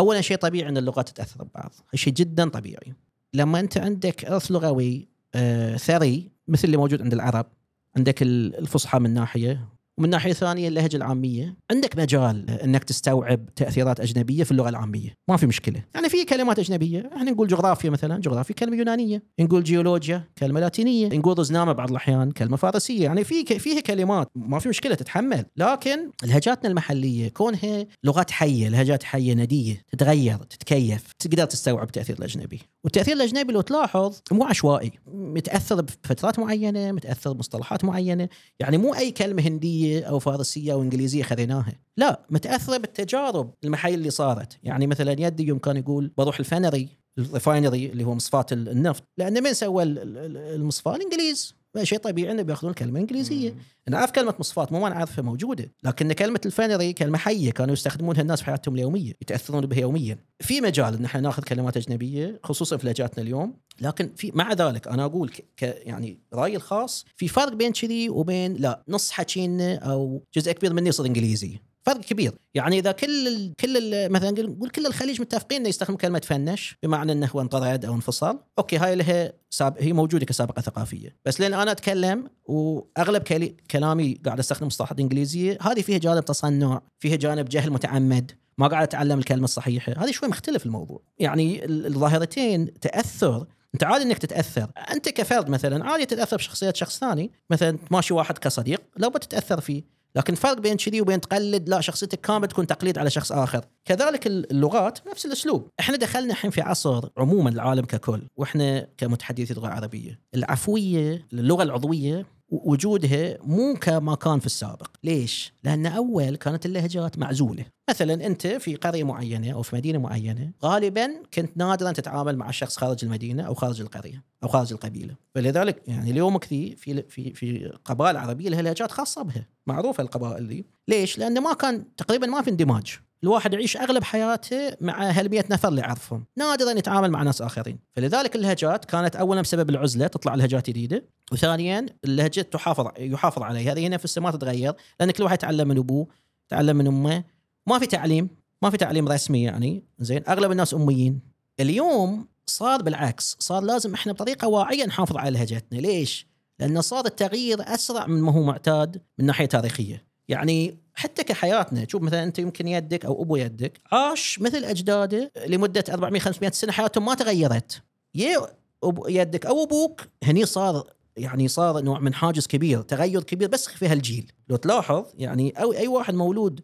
اولا شيء طبيعي أن اللغات تتأثر ببعض. شيء جدا طبيعي. لما أنت عندك ارث لغوي آه ثري مثل اللي موجود عند العرب عندك ال- الفصحى من ناحية ومن ناحية ثانية اللهجة العامية عندك مجال إنك تستوعب تأثيرات أجنبية في اللغة العامية. ما في مشكلة. يعني في كلمات أجنبية إحنا نقول جغرافيا مثلا جغرافيا كلمة يونانية. نقول جيولوجيا كلمة لاتينية. نقول رزنامه بعض الأحيان كلمة فارسية. يعني في فيها كلمات ما في مشكلة تتحمل. لكن لهجاتنا المحلية كونها لغات حية لهجات حية ندية تتغير تتكيف تقدر تستوعب التأثير الأجنبي. والتأثير الأجنبي لو تلاحظ مو عشوائي. متأثر بفترات معينة متأثر بمصطلحات معينة. يعني مو أي كلمة هندية أو فارسية أو إنجليزية خذيناها. لا متأثرة بالتجارب المحلية اللي صارت. يعني مثلا يدي يوم كان يقول بروح الفنري ال refinery اللي هو مصفاة ال- النفط لأن من سوى ال- ال- المصفاة؟ الإنجليز. شيء طبيعي انه بياخذون كلمة إنجليزية. نعرف كلمة مصفاة مو ما نعرفها موجودة لكن كلمة الفنري كلمة حية كانوا يستخدمونها الناس في حياتهم اليومية يتأثرون بها يوميا. في مجال إن إحنا ناخذ كلمات أجنبية خصوصا في لهجاتنا اليوم لكن في مع ذلك أنا أقول ك ك- يعني رأيي الخاص في فرق بين كذي وبين لا نص حكينا أو جزء كبير مني يصير إنجليزي. فرق كبير. يعني إذا كل ال كل ال مثلا نقول كل الخليج متفقين إنه يستخدم كلمة فنش بمعنى إنه هو انطرد أو انفصل. أوكي هاي لها ساب... هي موجودة كسابقة ثقافية. بس لأن أنا أتكلم وأغلب كلي... كلامي قاعد أستخدم مصطلحات إنجليزية هذه فيها جانب تصنع فيها جانب جهل متعمد ما قاعد أتعلم الكلمة الصحيحة. هذه شوي مختلف الموضوع. يعني ال- الظاهرتين تأثر. أنت عادي إنك تتأثر. أنت كفرد مثلا عادي تتأثر بشخصية شخص ثاني. مثلا تماشي واحد كصديق لو بتتاثر فيه. لكن فرق بين كذي وبين تقلد لا شخصيتك كامل تكون تقليد على شخص آخر. كذلك اللغات نفس الأسلوب. إحنا دخلنا الحين في عصر عموما العالم ككل وإحنا كمتحدثي اللغة العربيه العفوية اللغة العضوية وجودها مو كما كان في السابق. ليش؟ لأن أول كانت اللهجات معزولة. مثلا أنت في قرية معينة أو في مدينة معينة غالبا كنت نادرا تتعامل مع شخص خارج المدينة أو خارج القرية أو خارج القبيلة. فلذلك يعني اليوم كذي في في في قبائل عربية لها لهجات خاصة بها. معروفة القبائل دي ليش؟ لأن ما كان تقريبا ما في اندماج. الواحد يعيش أغلب حياته مع هال 100 نفر اللي يعرفهم نادرا يتعامل مع ناس آخرين. فلذلك اللهجات كانت اولا بسبب العزلة تطلع لهجات جديدة وثانيا اللهجة تحافظ يحافظ عليها هذه نفسها ما تتغير لأن كل واحد يتعلم من أبوه يتعلم من أمه. ما في تعليم ما في تعليم رسمي يعني زين؟ أغلب الناس أميين. اليوم صار بالعكس صار لازم إحنا بطريقة واعية نحافظ على لهجتنا. ليش؟ لأن صار التغيير أسرع من ما هو معتاد من ناحية تاريخية. يعني حتى كحياتنا شوف مثلا أنت يمكن يدك أو أبو يدك عاش مثل أجداده لمدة 400 500 سنة حياتهم ما تغيرت. يا يدك أو أبوك هني صار يعني صار نوع من حاجز كبير تغير كبير بس في هالجيل. لو تلاحظ يعني أو أي واحد مولود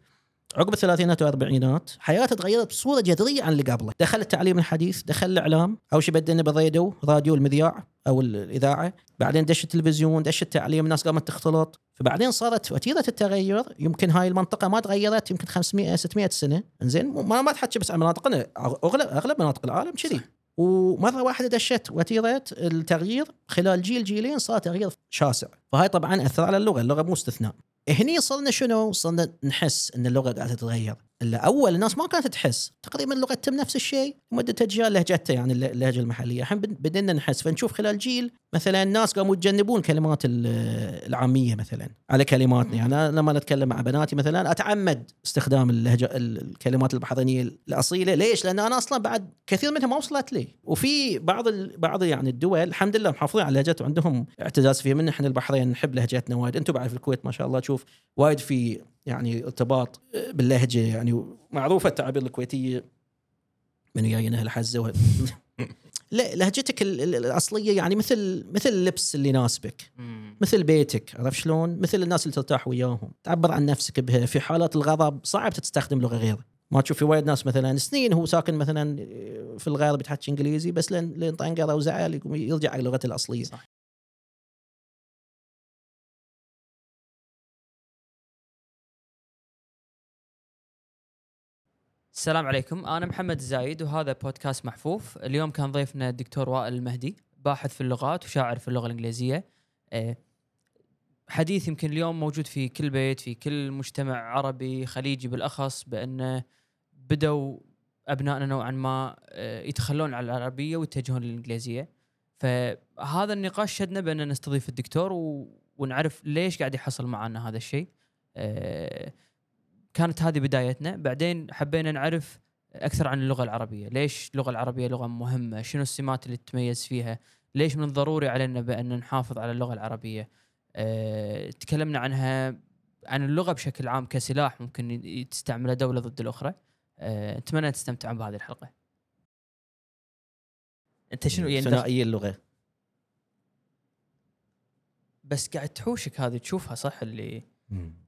عقب الثلاثينات والأربعينات حياته تغيرت بصورة جذرية عن اللي قبله، دخل التعليم الحديث، دخل الإعلام، أول شيء بدينا بالراديو، راديو المذياع أو الإذاعة، بعدين دش التلفزيون، دش التعليم، الناس قامت تختلط، فبعدين صارت وتيرة التغير يمكن هاي المنطقة ما تغيرت يمكن 500 600 سنة، إنزين ما ما تحكي بس عن مناطقنا، اغلب أغلب مناطق العالم كذي. ومرة واحدة دشت وتيرة التغيير خلال جيل جيلين صار تغيير شاسع، فهاي طبعا أثر على اللغة، اللغة مو استثناء. هني صرنا شنو؟ صرنا نحس إن اللغة قاعدة تتغير، إلا أول الناس ما كانت تحس، تقريبا لغتهم نفس الشيء. مدة أجيال لهجتها يعني الل- اللهجة المحلية، الحين بد- بدينا نحس. فنشوف خلال جيل مثلا الناس قاموا يتجنبون كلمات ال- العامية مثلا على كلماتنا، يعني أنا لما نتكلم مع بناتي مثلا أتعمد استخدام اللهجة ال- الكلمات البحرينية الأصيلة، ليش؟ لأن أنا أصلا بعد كثير منها ما وصلت لي، وفي بعض ال- بعض يعني الدول الحمد لله محافظين على لهجتهم وعندهم اعتزاز فيها من إحنا البحرين نحب لهجتنا وايد، أنتم بعد في الكويت ما شاء الله تشوف وايد في يعني ارتباط باللهجة يعني معروفة التعابير الكويتية. من جاينا الحزة و... لا لهجتك ال- ال- الأصلية يعني مثل مثل اللبس اللي يناسبك. مثل بيتك عرفت شلون؟ مثل الناس اللي ترتاح وياهم. تعبر عن نفسك بها. في حالات الغضب صعب تستخدم لغة غير ما تشوف في وايد ناس مثلا سنين هو ساكن مثلا في الغرب يتحكي إنجليزي بس لين لين طنقره وزعل يقوم يرجع على لغته الأصلية. صح. السلام عليكم. أنا محمد الزايد وهذا بودكاست محفوف. اليوم كان ضيفنا الدكتور وائل المهدي باحث في اللغات وشاعر في اللغة الإنجليزية. آه، حديث يمكن اليوم موجود في كل بيت في كل مجتمع عربي خليجي بالأخص بانه بدوا أبنائنا نوعا ما آه، يتخلون عن العربية ويتجهون للإنجليزية. فهذا النقاش شدنا بأن نستضيف الدكتور. ونعرف ليش قاعد يحصل معنا هذا الشيء. آه، كانت هذه بدايتنا. بعدين حبينا نعرف أكثر عن اللغة العربية. ليش اللغة العربية لغة مهمة؟ شنو السمات اللي تتميز فيها؟ ليش من الضروري علينا بأن نحافظ على اللغة العربية؟ أه تكلمنا عنها عن اللغة بشكل عام كسلاح ممكن تستعمله دولة ضد الأخرى. أه أتمنى تستمتعون بهذه الحلقة. أنت شنو يعني ثنائي اللغة. بس قاعد تحوشك هذه تشوفها صح اللي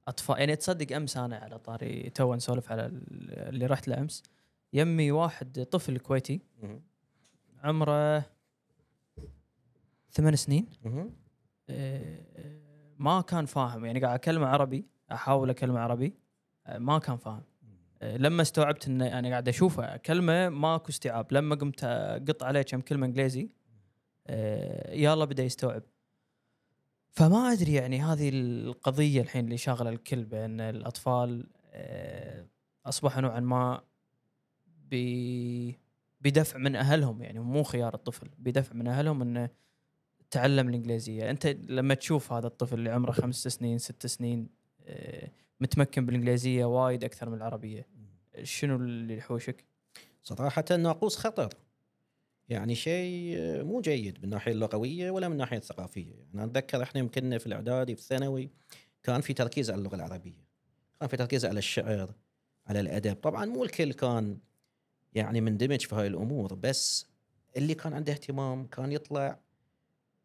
أطفال. يعني تصدق أمس أنا على طاري تو نسولف على ال- اللي رحت له أمس. يمي واحد طفل كويتي. عمره ثمان سنين. آه، ما كان فاهم. يعني قاعد أكلمه عربي أحاول أكلمه عربي. آه، ما كان فاهم. آه، لما استوعبت إنه أنا قاعد أشوفه كلمة ماكو استيعاب. لما قمت أقط عليه كم كلمة إنجليزي يلا بدأ يستوعب. فما أدري يعني هذه القضية الحين اللي شاغلة الكل بأن الأطفال آه، أصبحوا نوعا ما بدفع من أهلهم يعني مو خيار الطفل بدفع من أهلهم إنه تعلم الإنجليزية. أنت لما تشوف هذا الطفل اللي عمره خمس سنين ست سنين آه، متمكن بالإنجليزية وايد أكثر من العربية شنو اللي يحوشك؟ صراحة ناقوس خطر. يعني شيء مو جيد من الناحيه اللغوية ولا من الناحيه الثقافية. يعني أنا أتذكر إحنا يمكن في الإعدادي في الثانوي كان في تركيز على اللغة العربية كان في تركيز على الشعر على الأدب. طبعا مو الكل كان يعني مندمج في هاي الأمور بس اللي كان عنده اهتمام كان يطلع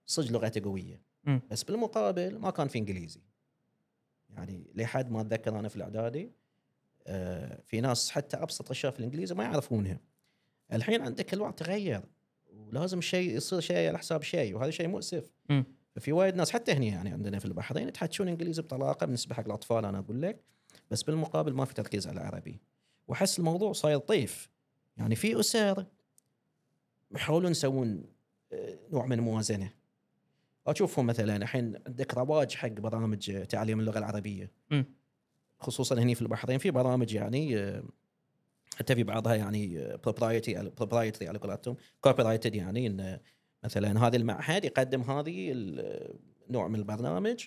صدق لغته قوية. بس بالمقابل ما كان في إنجليزي. يعني لحد ما أتذكر أنا في الإعدادي آه، في ناس حتى أبسط أشياء في الإنجليزي ما يعرفونها. الحين عندك الوضع تغير ولازم شيء يصير شيء على حساب شيء وهذا شيء مؤسف. ففي وايد ناس حتى هنا يعني عندنا في البحرين يتحدثون إنجليزي بطلاقة بالنسبة حق الأطفال أنا أقول لك. بس بالمقابل ما في تركيز على العربي. وأحس الموضوع صاير طيف. يعني في أسر يحاولون يسوون آه، نوع من الموازنه أشوفهم مثلا الحين عندك رواج حق برامج تعليم اللغة العربية. مم. خصوصا هنا في البحرين في برامج يعني آه، حتى في بعضها يعني proprietary proprietary على قولتهم. copyrighted يعني إن مثلا هذا المعهد يقدم هذه ال- نوع من البرنامج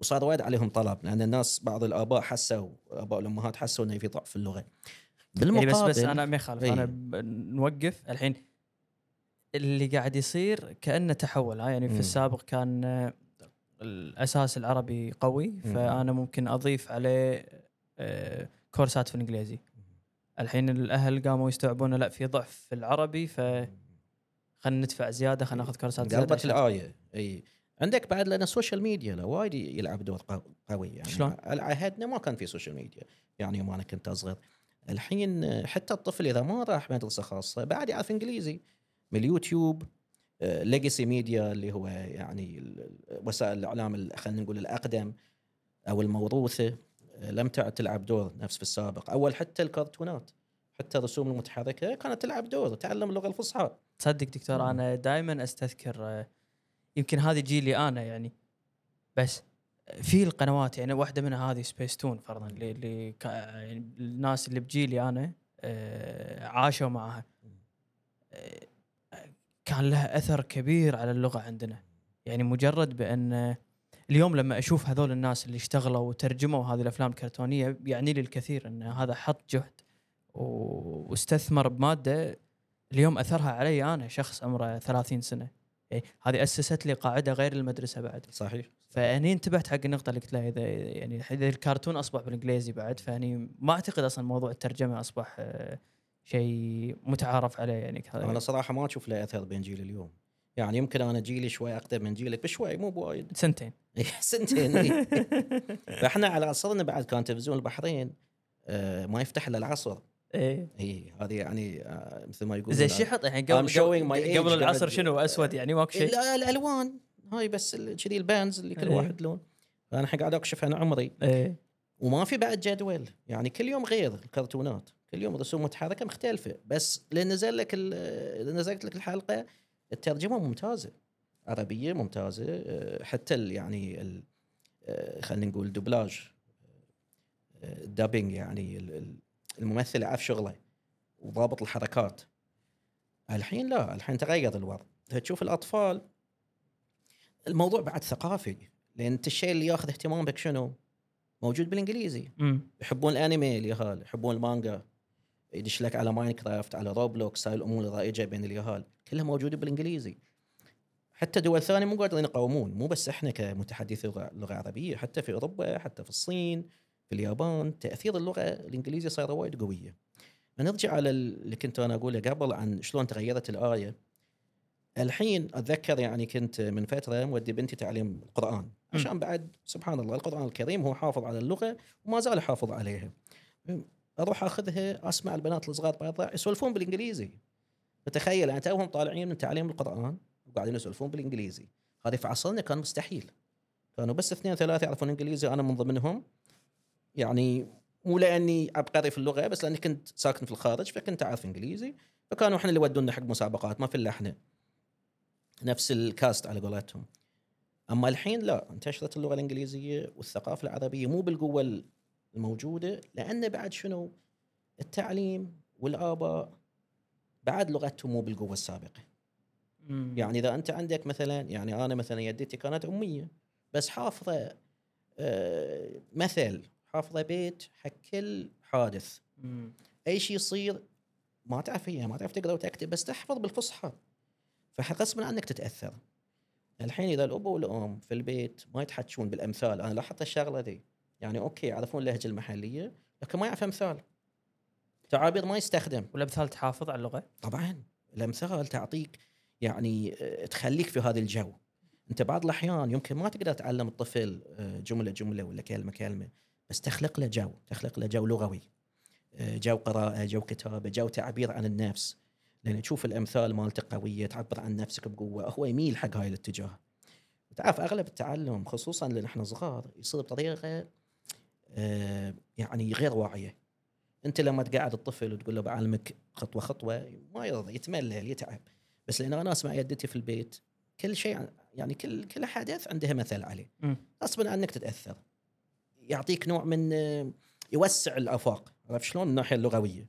وصار وايد عليهم طلب لأن الناس بعض الآباء حسوا الاباء والامهات حسوا إنه في ضعف في اللغة. يعني بالمقابل بس بس أنا ما يخالف. إي. أنا نوقف الحين. اللي قاعد يصير كأنه تحول. ها يعني في. السابق كان آه، الأساس العربي قوي فأنا ممكن أضيف عليه آه، كورسات في الإنجليزي. الحين الأهل قاموا يستوعبون لا في ضعف في العربي ف خلينا ندفع زيادة خلينا ناخذ كورسات زيادة قلبت الآية. إي. عندك بعد لأن ال social media وايد يلعب دور قو- قوي يعني. شلون؟ على عهدنا ما كان في social media. يعني يوم أنا كنت أصغر. الحين حتى الطفل إذا ما راح مدرسة خاصة بعد يعرف إنجليزي من اليوتيوب legacy media اللي هو يعني وسائل الإعلام ال- خلينا نقول الأقدم أو الموروثة. آه، لم تعد تلعب دور نفس في السابق. أول حتى الكرتونات حتى الرسوم المتحركة كانت تلعب دور تعلم اللغة الفصحى. تصدق دكتور مم. أنا دائما أستذكر آه، يمكن هذه جيلي أنا يعني. بس في القنوات يعني واحدة منها هذه سبيس تون فرضا اللي, يعني الناس اللي بجيلي أنا آه، عاشوا معها. آه، كان لها أثر كبير على اللغة عندنا. يعني مجرد بأن اليوم لما أشوف هذول الناس اللي اشتغلوا وترجموا هذه الأفلام الكرتونية يعني لي الكثير إن هذا حط جهد واستثمر بمادة اليوم أثرها علي أنا شخص عمره 30 سنة. يعني هذه أسست لي قاعدة غير المدرسة بعد. صحيح. فأني انتبهت حق النقطة اللي قلت لها إذا يعني إذا الكرتون أصبح بالإنجليزي بعد فأني ما أعتقد أصلا موضوع الترجمة أصبح آه، شيء متعارف عليه يعني. أنا صراحة ما أشوف له أثر بين جيل اليوم. يعني يمكن أنا جيلي شوي أقدم من جيلك بشوي مو بوايد. سنتين. سنتين إي. فإحنا على عصرنا بعد كان تلفزيون البحرين آه، ما يفتح إلا العصر. إيه. اي هذه يعني آه، مثل ما يقولون زي الشحط الحين قبل I'm showing my قبل, قبل العصر شنو؟ أسود يعني ماكو شيء لا الألوان. هاي بس كذي ال bands اللي كل إيه. واحد لون. فأنا الحين قاعد أكشف عن عمري. إيه. وما في بعد جدول. يعني كل يوم غير الكرتونات. كل يوم رسوم متحركة مختلفة. بس لأن نزل لك نزلت لك الحلقة الترجمة ممتازة. عربية ممتازة آه، حتى ال- يعني ال- آه، خلينا نقول دوبلاج آه، ال dubbing يعني ال- ال- الممثل عارف شغله وضابط الحركات. الحين لا الحين تغير الوضع. تشوف الأطفال الموضوع بعد ثقافي لأن أنت الشيء اللي ياخذ اهتمامك شنو؟ موجود بالإنجليزي. يحبون الأنمي اليهال يحبون المانجا. يدش لك على ماينكرافت على روبلوكس هاي الأمور الرائجه بين اليهال. كلها موجودة بالإنجليزي. حتى دول ثانية مو قادرين يقاومون. مو بس إحنا كمتحدثي لغة عربية حتى في أوروبا حتى في الصين في اليابان تأثير اللغة الإنجليزية صايرة وايد قوية. نرجع على اللي كنت أنا أقوله قبل عن شلون تغيرت الآية. الحين أتذكر يعني كنت من فترة مودي بنتي تعليم القرآن. عشان بعد سبحان الله القرآن الكريم هو حافظ على اللغة وما زال حافظ عليها. أروح أخذها أسمع البنات الصغار برا يسولفون بالإنجليزي. فتخيل يعني توهم طالعين من تعليم القرآن وقاعدين يسولفون بالإنجليزي. هذه في عصرنا كان مستحيل. كانوا بس اثنين ثلاثة يعرفون إنجليزي أنا من ضمنهم. يعني مو لأني عبقري في اللغة بس لأني كنت ساكن في الخارج فكنت أعرف إنجليزي. فكانوا إحنا اللي يودونا حق مسابقات ما في إلا إحنا. نفس الكاست على قولتهم. أما الحين لا انتشرت اللغة الإنجليزية والثقافة العربية مو بالقوة الموجوده لأن بعد شنو؟ التعليم والآباء بعد لغتهم مو بالقوة السابقة. يعني إذا أنت عندك مثلا يعني أنا مثلا يدتي كانت أمية بس حافظة آه، مثل حافظة بيت حق كل حادث. مم. أي شيء يصير ما تعرف هي ما تعرف تقرا وتكتب بس تحفظ بالفصحى. فغصبا عنك تتأثر. الحين إذا الأب والأم في البيت ما يتحكون بالأمثال أنا لاحظت الشغلة ذي يعني أوكي يعرفون اللهجة المحلية لكن ما يعرف أمثال. تعابير ما يستخدم. والامثال تحافظ على اللغة؟ طبعا. الأمثال تعطيك يعني آه، تخليك في هذا الجو. أنت بعض الأحيان يمكن ما تقدر تعلم الطفل آه، جملة جملة ولا كلمة كلمة بس تخلق له جو تخلق له جو لغوي. آه، جو قراءة جو كتابة جو تعبير عن النفس. لأن تشوف الأمثال مالته قوية تعبر عن نفسك بقوة هو يميل حق هاي الاتجاه. تعرف أغلب التعلم خصوصا لأن إحنا صغار يصير بطريقة يعني غير واعية. أنت لما تقعد الطفل وتقول له بعلمك خطوة خطوة ما يرضى يتملل يتعب. بس لأن أنا أسمع يدتي في البيت كل شيء يعني كل كل حدث عندها مثل عليه. غصبا عنك تتأثر. يعطيك نوع من آه، يوسع الأفاق. عرفت شلون؟ الناحية اللغوية.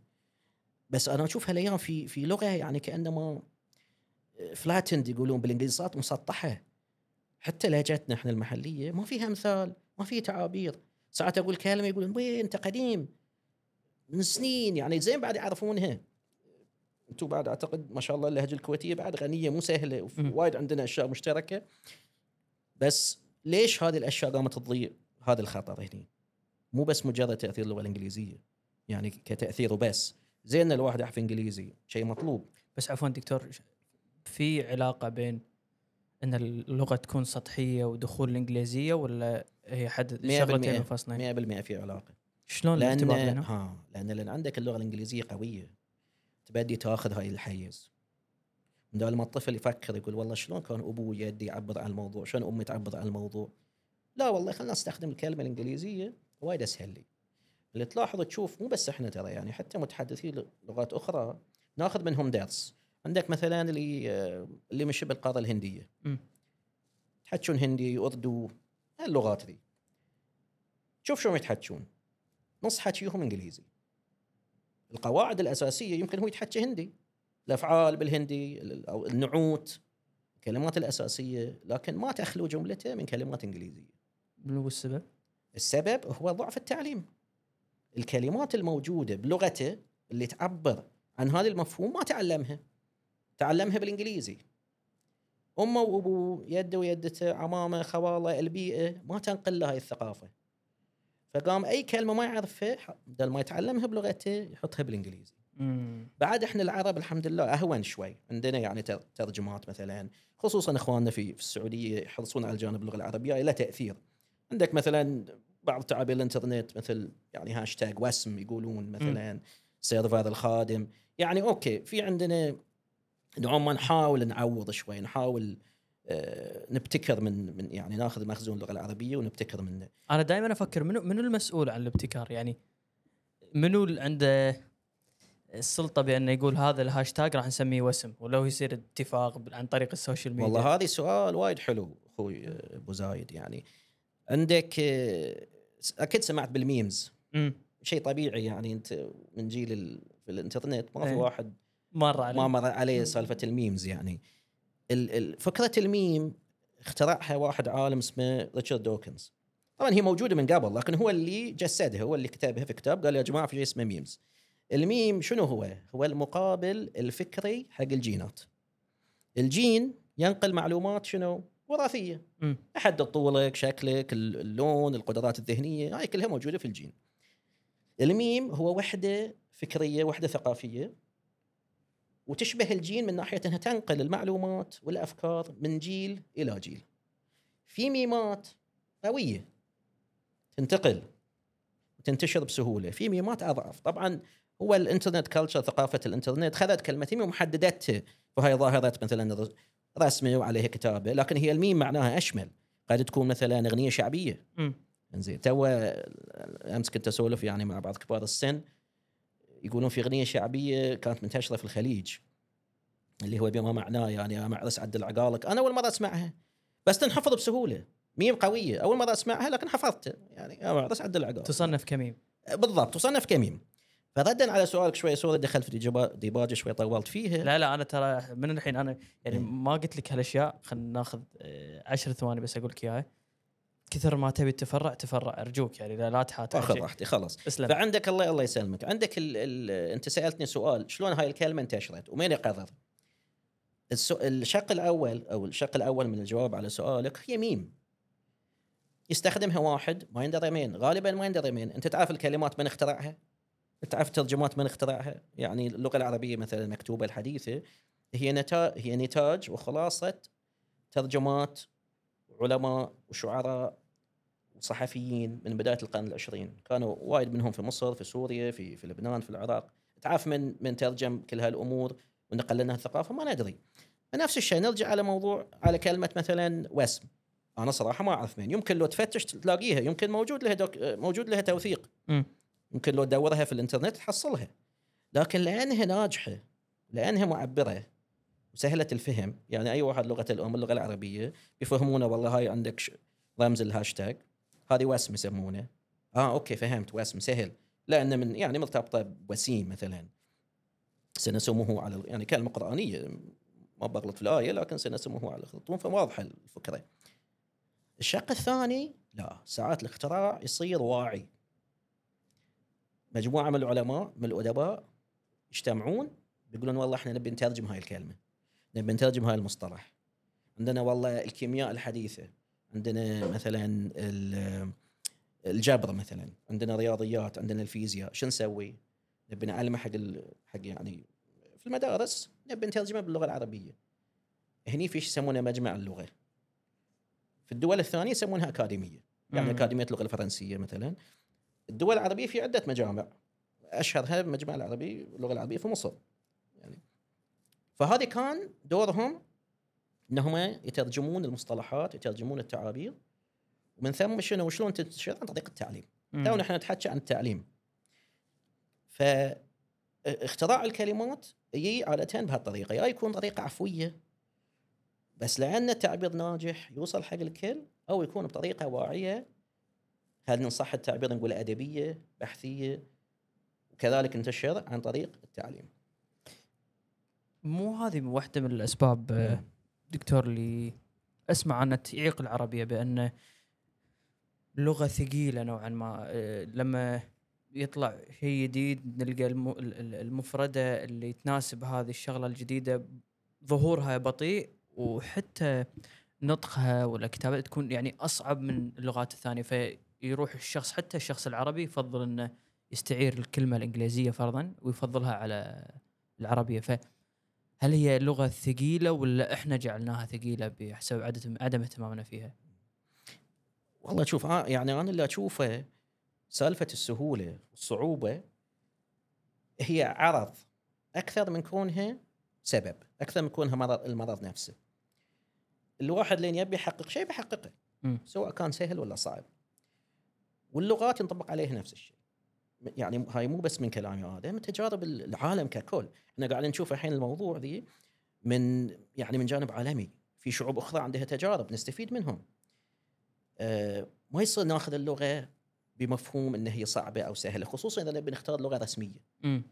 بس أنا أشوف هالايام في في لغة يعني كأنما فلاتند يقولون بالإنجليزي صارت مسطحة. حتى لهجتنا إحنا المحلية ما فيها امثال ما فيها تعابير. ساعات أقول كلمة يقولون وين أنت قديم من سنين. يعني زين بعد يعرفونها. أنتم بعد أعتقد ما شاء الله اللهجة الكويتية بعد غنية مو سهلة. وايد عندنا أشياء مشتركة. بس ليش هذه الأشياء قامت تضيع هذا الخطر هنا مو بس مجرد تأثير اللغة الإنجليزية يعني كتأثير وبس. زين الواحد يعرف إنجليزي شيء مطلوب. بس عفوا دكتور في علاقة بين إن اللغة تكون سطحية ودخول الإنجليزية ولا هي حد مية شغلتين. منفصلين 100% في علاقة. شلون لأن الارتباط؟ ها لأن لأن عندك اللغة الإنجليزية قوية. تبدي تاخذ هاي الحيز. بدال ما الطفل يفكر يقول والله شلون كان أبوي يدي يعبر عن الموضوع؟ شلون أمي تعبر عن الموضوع؟ لا والله خلينا نستخدم الكلمة الإنجليزية وايد أسهل لي. اللي تلاحظ تشوف مو بس إحنا ترى يعني حتى متحدثي لغات أخرى ناخذ منهم درس. عندك مثلا اللي آه، اللي من شبه القاره الهندية. مم. يتحكون هندي اردو اللغات ذي. شوف شلون يتحكون نص حكيهم إنجليزي. القواعد الأساسية يمكن هو يتحكى هندي. الأفعال بالهندي ال- أو النعوت الكلمات الأساسية لكن ما تخلو جملته من كلمات إنجليزية. منو السبب؟ السبب هو ضعف التعليم. الكلمات الموجودة بلغته اللي تعبر عن هذا المفهوم ما تعلمها. تعلمها بالإنجليزي. امه وابوه يده ويدته عمامه خواله البيئه ما تنقل له هاي الثقافة. فقام أي كلمة ما يعرفها بدل ما يتعلمها بلغته يحطها بالإنجليزي. مم. بعد إحنا العرب الحمد لله أهون شوي. عندنا يعني تر- ترجمات مثلا خصوصا إخواننا في في السعودية يحرصون على الجانب اللغة العربية له تأثير. عندك مثلا بعض تعابير الإنترنت مثل يعني هاشتاج وسم يقولون مثلا server الخادم. يعني أوكي في عندنا نوعا ما نحاول نعوض شوي نحاول آه، نبتكر من من يعني ناخذ مخزون اللغة العربية ونبتكر منه. أنا دائما أفكر منو منو المسؤول عن الابتكار؟ يعني منو اللي عنده السلطة بانه يقول هذا الهاشتاج راح نسميه وسم؟ ولو يصير اتفاق عن طريق ال social media؟ والله هذه سؤال وايد حلو أخوي آه، أبو زايد. يعني عندك آه، أكيد سمعت بال memes. شيء طبيعي يعني أنت من جيل ال- في الإنترنت ما في إيه. واحد مرة علي. ما مر عليه سالفة ال memes يعني. ال- ال- فكرة الميم اخترعها واحد عالم اسمه ريتشارد دوكنز. طبعا هي موجودة من قبل لكن هو اللي جسدها هو اللي كتبها في كتاب قال يا جماعة في شيء اسمه memes. الميم شنو هو؟ هو المقابل الفكري حق الجينات. الجين ينقل معلومات شنو؟ وراثية. مم. يحدد طولك شكلك اللون القدرات الذهنية هاي كلها موجودة في الجين. الميم هو وحدة فكرية وحدة ثقافية. وتشبه الجين من ناحية إنها تنقل المعلومات والأفكار من جيل إلى جيل. في ميمات قوية تنتقل وتنتشر بسهولة. في ميمات أضعف. طبعا هو ال internet culture ثقافة الإنترنت. خذت كلمه ميم ومحددتها وهي ظاهره مثلا رسمه وعليها كتابة لكن هي الميم معناها أشمل. قد تكون مثلا أغنية شعبية. مم. زين تو أمس كنت أسولف يعني مع بعض كبار السن. يقولون في أغنية شعبية كانت منتشرة في الخليج اللي هو بما معناه يعني يا معرس عدل عقالك. أنا أول مرة أسمعها بس تنحفظ بسهولة. ميم قوية. أول مرة أسمعها لكن حفظتها. يعني يا معرس عدل عقالك. تصنف كميم. بالضبط تصنف كميم. فردا على سؤالك شوي sorry دخلت في ديباجه شوي طولت فيها. لا لا أنا ترى من الحين أنا يعني ما قلت لك هالأشياء خلينا ناخذ آه، عشر ثواني بس أقول لك إياها. كثر ما تبي تفرع تفرع أرجوك يعني لا, لا تحاتي آخذ راحتي خلاص. اسلم. فعندك الله الله يسلمك. عندك ال ال أنت سألتني سؤال شلون هاي الكلمة انتشرت ومين يقرر السو... الشق الأول أو الشق الأول من الجواب على سؤالك هي ميم. يستخدمها واحد ما يندرى مين. غالبا ما يندرى مين. أنت تعرف الكلمات من اخترعها؟ تعرف ترجمات من اخترعها؟ يعني اللغة العربية مثلا المكتوبه الحديثة هي نتاج هي نتاج وخلاصة ترجمات علماء وشعراء وصحفيين من بداية القرن العشرين. كانوا وايد منهم في مصر في سوريا في في لبنان في العراق. تعرف من من ترجم كل هالأمور ونقل لنا الثقافه ما ندري. نفس الشيء نرجع على موضوع على كلمة مثلا وسم أنا صراحة ما أعرف مين يمكن لو تفتش تلاقيها. يمكن موجود لها دوك موجود لها توثيق. يمكن لو تدورها في الإنترنت تحصلها. لكن لأنها ناجحة لأنها معبرة وسهلة الفهم يعني أي واحد لغة الأم اللغة العربية يفهمونه والله هاي عندك رمز الهاشتاج. هذه وسم يسمونه. آه okay فهمت. وسم سهل. لأن من يعني مرتبطه بوسم مثلا. سنسمه على يعني كلمة قرآنية ما بغلط في الآية لكن سنسمه على الخرطوم فواضحه الفكرة. الشق الثاني لا ساعات الاختراع يصير واعي. مجموعة من العلماء من الأدباء يجتمعون بيقولون والله إحنا نبي نترجم هاي الكلمة. نبي نترجم هاي المصطلح. عندنا والله الكيمياء الحديثة. عندنا مثلا ال- الجبر مثلا عندنا رياضيات عندنا الفيزياء شو نسوي؟ نبي نعلمه حق حق يعني في المدارس نبي نترجمه باللغة العربية. هني في شيء يسمونه مجمع اللغة؟ في الدول الثانية يسمونها أكاديمية يعني مم. أكاديمية اللغة الفرنسية مثلا. الدول العربية في عدة مجامع أشهرها المجمع العربي اللغة العربية في مصر يعني. فهذه كان دورهم انهم يترجمون المصطلحات يترجمون التعابير. ومن ثم شنو؟ وشلون تنتشر عن طريق التعليم. تو نحن نتحكى عن التعليم. فاختراع الكلمات يجي عادة بهالطريقة. يا يكون طريقة عفوية. بس لأن التعبير ناجح يوصل حق الكل أو يكون بطريقة واعية هل نصح التعبير نقول أدبية بحثية؟ وكذلك انتشر عن طريق التعليم. مو هذه واحدة من الأسباب مم. دكتور اللي أسمع عنها تعيق العربية بأن لغة ثقيلة نوعا ما آه، لما يطلع شيء جديد نلقى الم- ال- ال- المفردة اللي تناسب هذه الشغلة الجديدة ظهورها بطيء وحتى نطقها ولا كتابتها تكون يعني أصعب من اللغات الثانية. فيروح الشخص حتى الشخص العربي يفضل أنه يستعير الكلمة الإنجليزية فرضا ويفضلها على العربية. ف هل هي لغة ثقيلة ولا إحنا جعلناها ثقيلة بحسب عدم عدم اهتمامنا فيها؟ والله شوف آه، يعني أنا اللي أشوفه سالفة السهولة والصعوبة هي عرض أكثر من كونها سبب أكثر من كونها مرض المرض نفسه الواحد لين يبي يحقق شيء بيحققه. سواء كان سهل ولا صعب واللغات ينطبق عليها نفس الشيء يعني هاي مو بس من كلامي هذا من تجارب العالم ككل. إحنا قاعدين نشوف الحين الموضوع ذي من يعني من جانب عالمي. في شعوب أخرى عندها تجارب نستفيد منهم. آه ما يصير ناخذ اللغة بمفهوم إن هي صعبة أو سهلة خصوصا إذا نبي نختار لغة رسمية. امم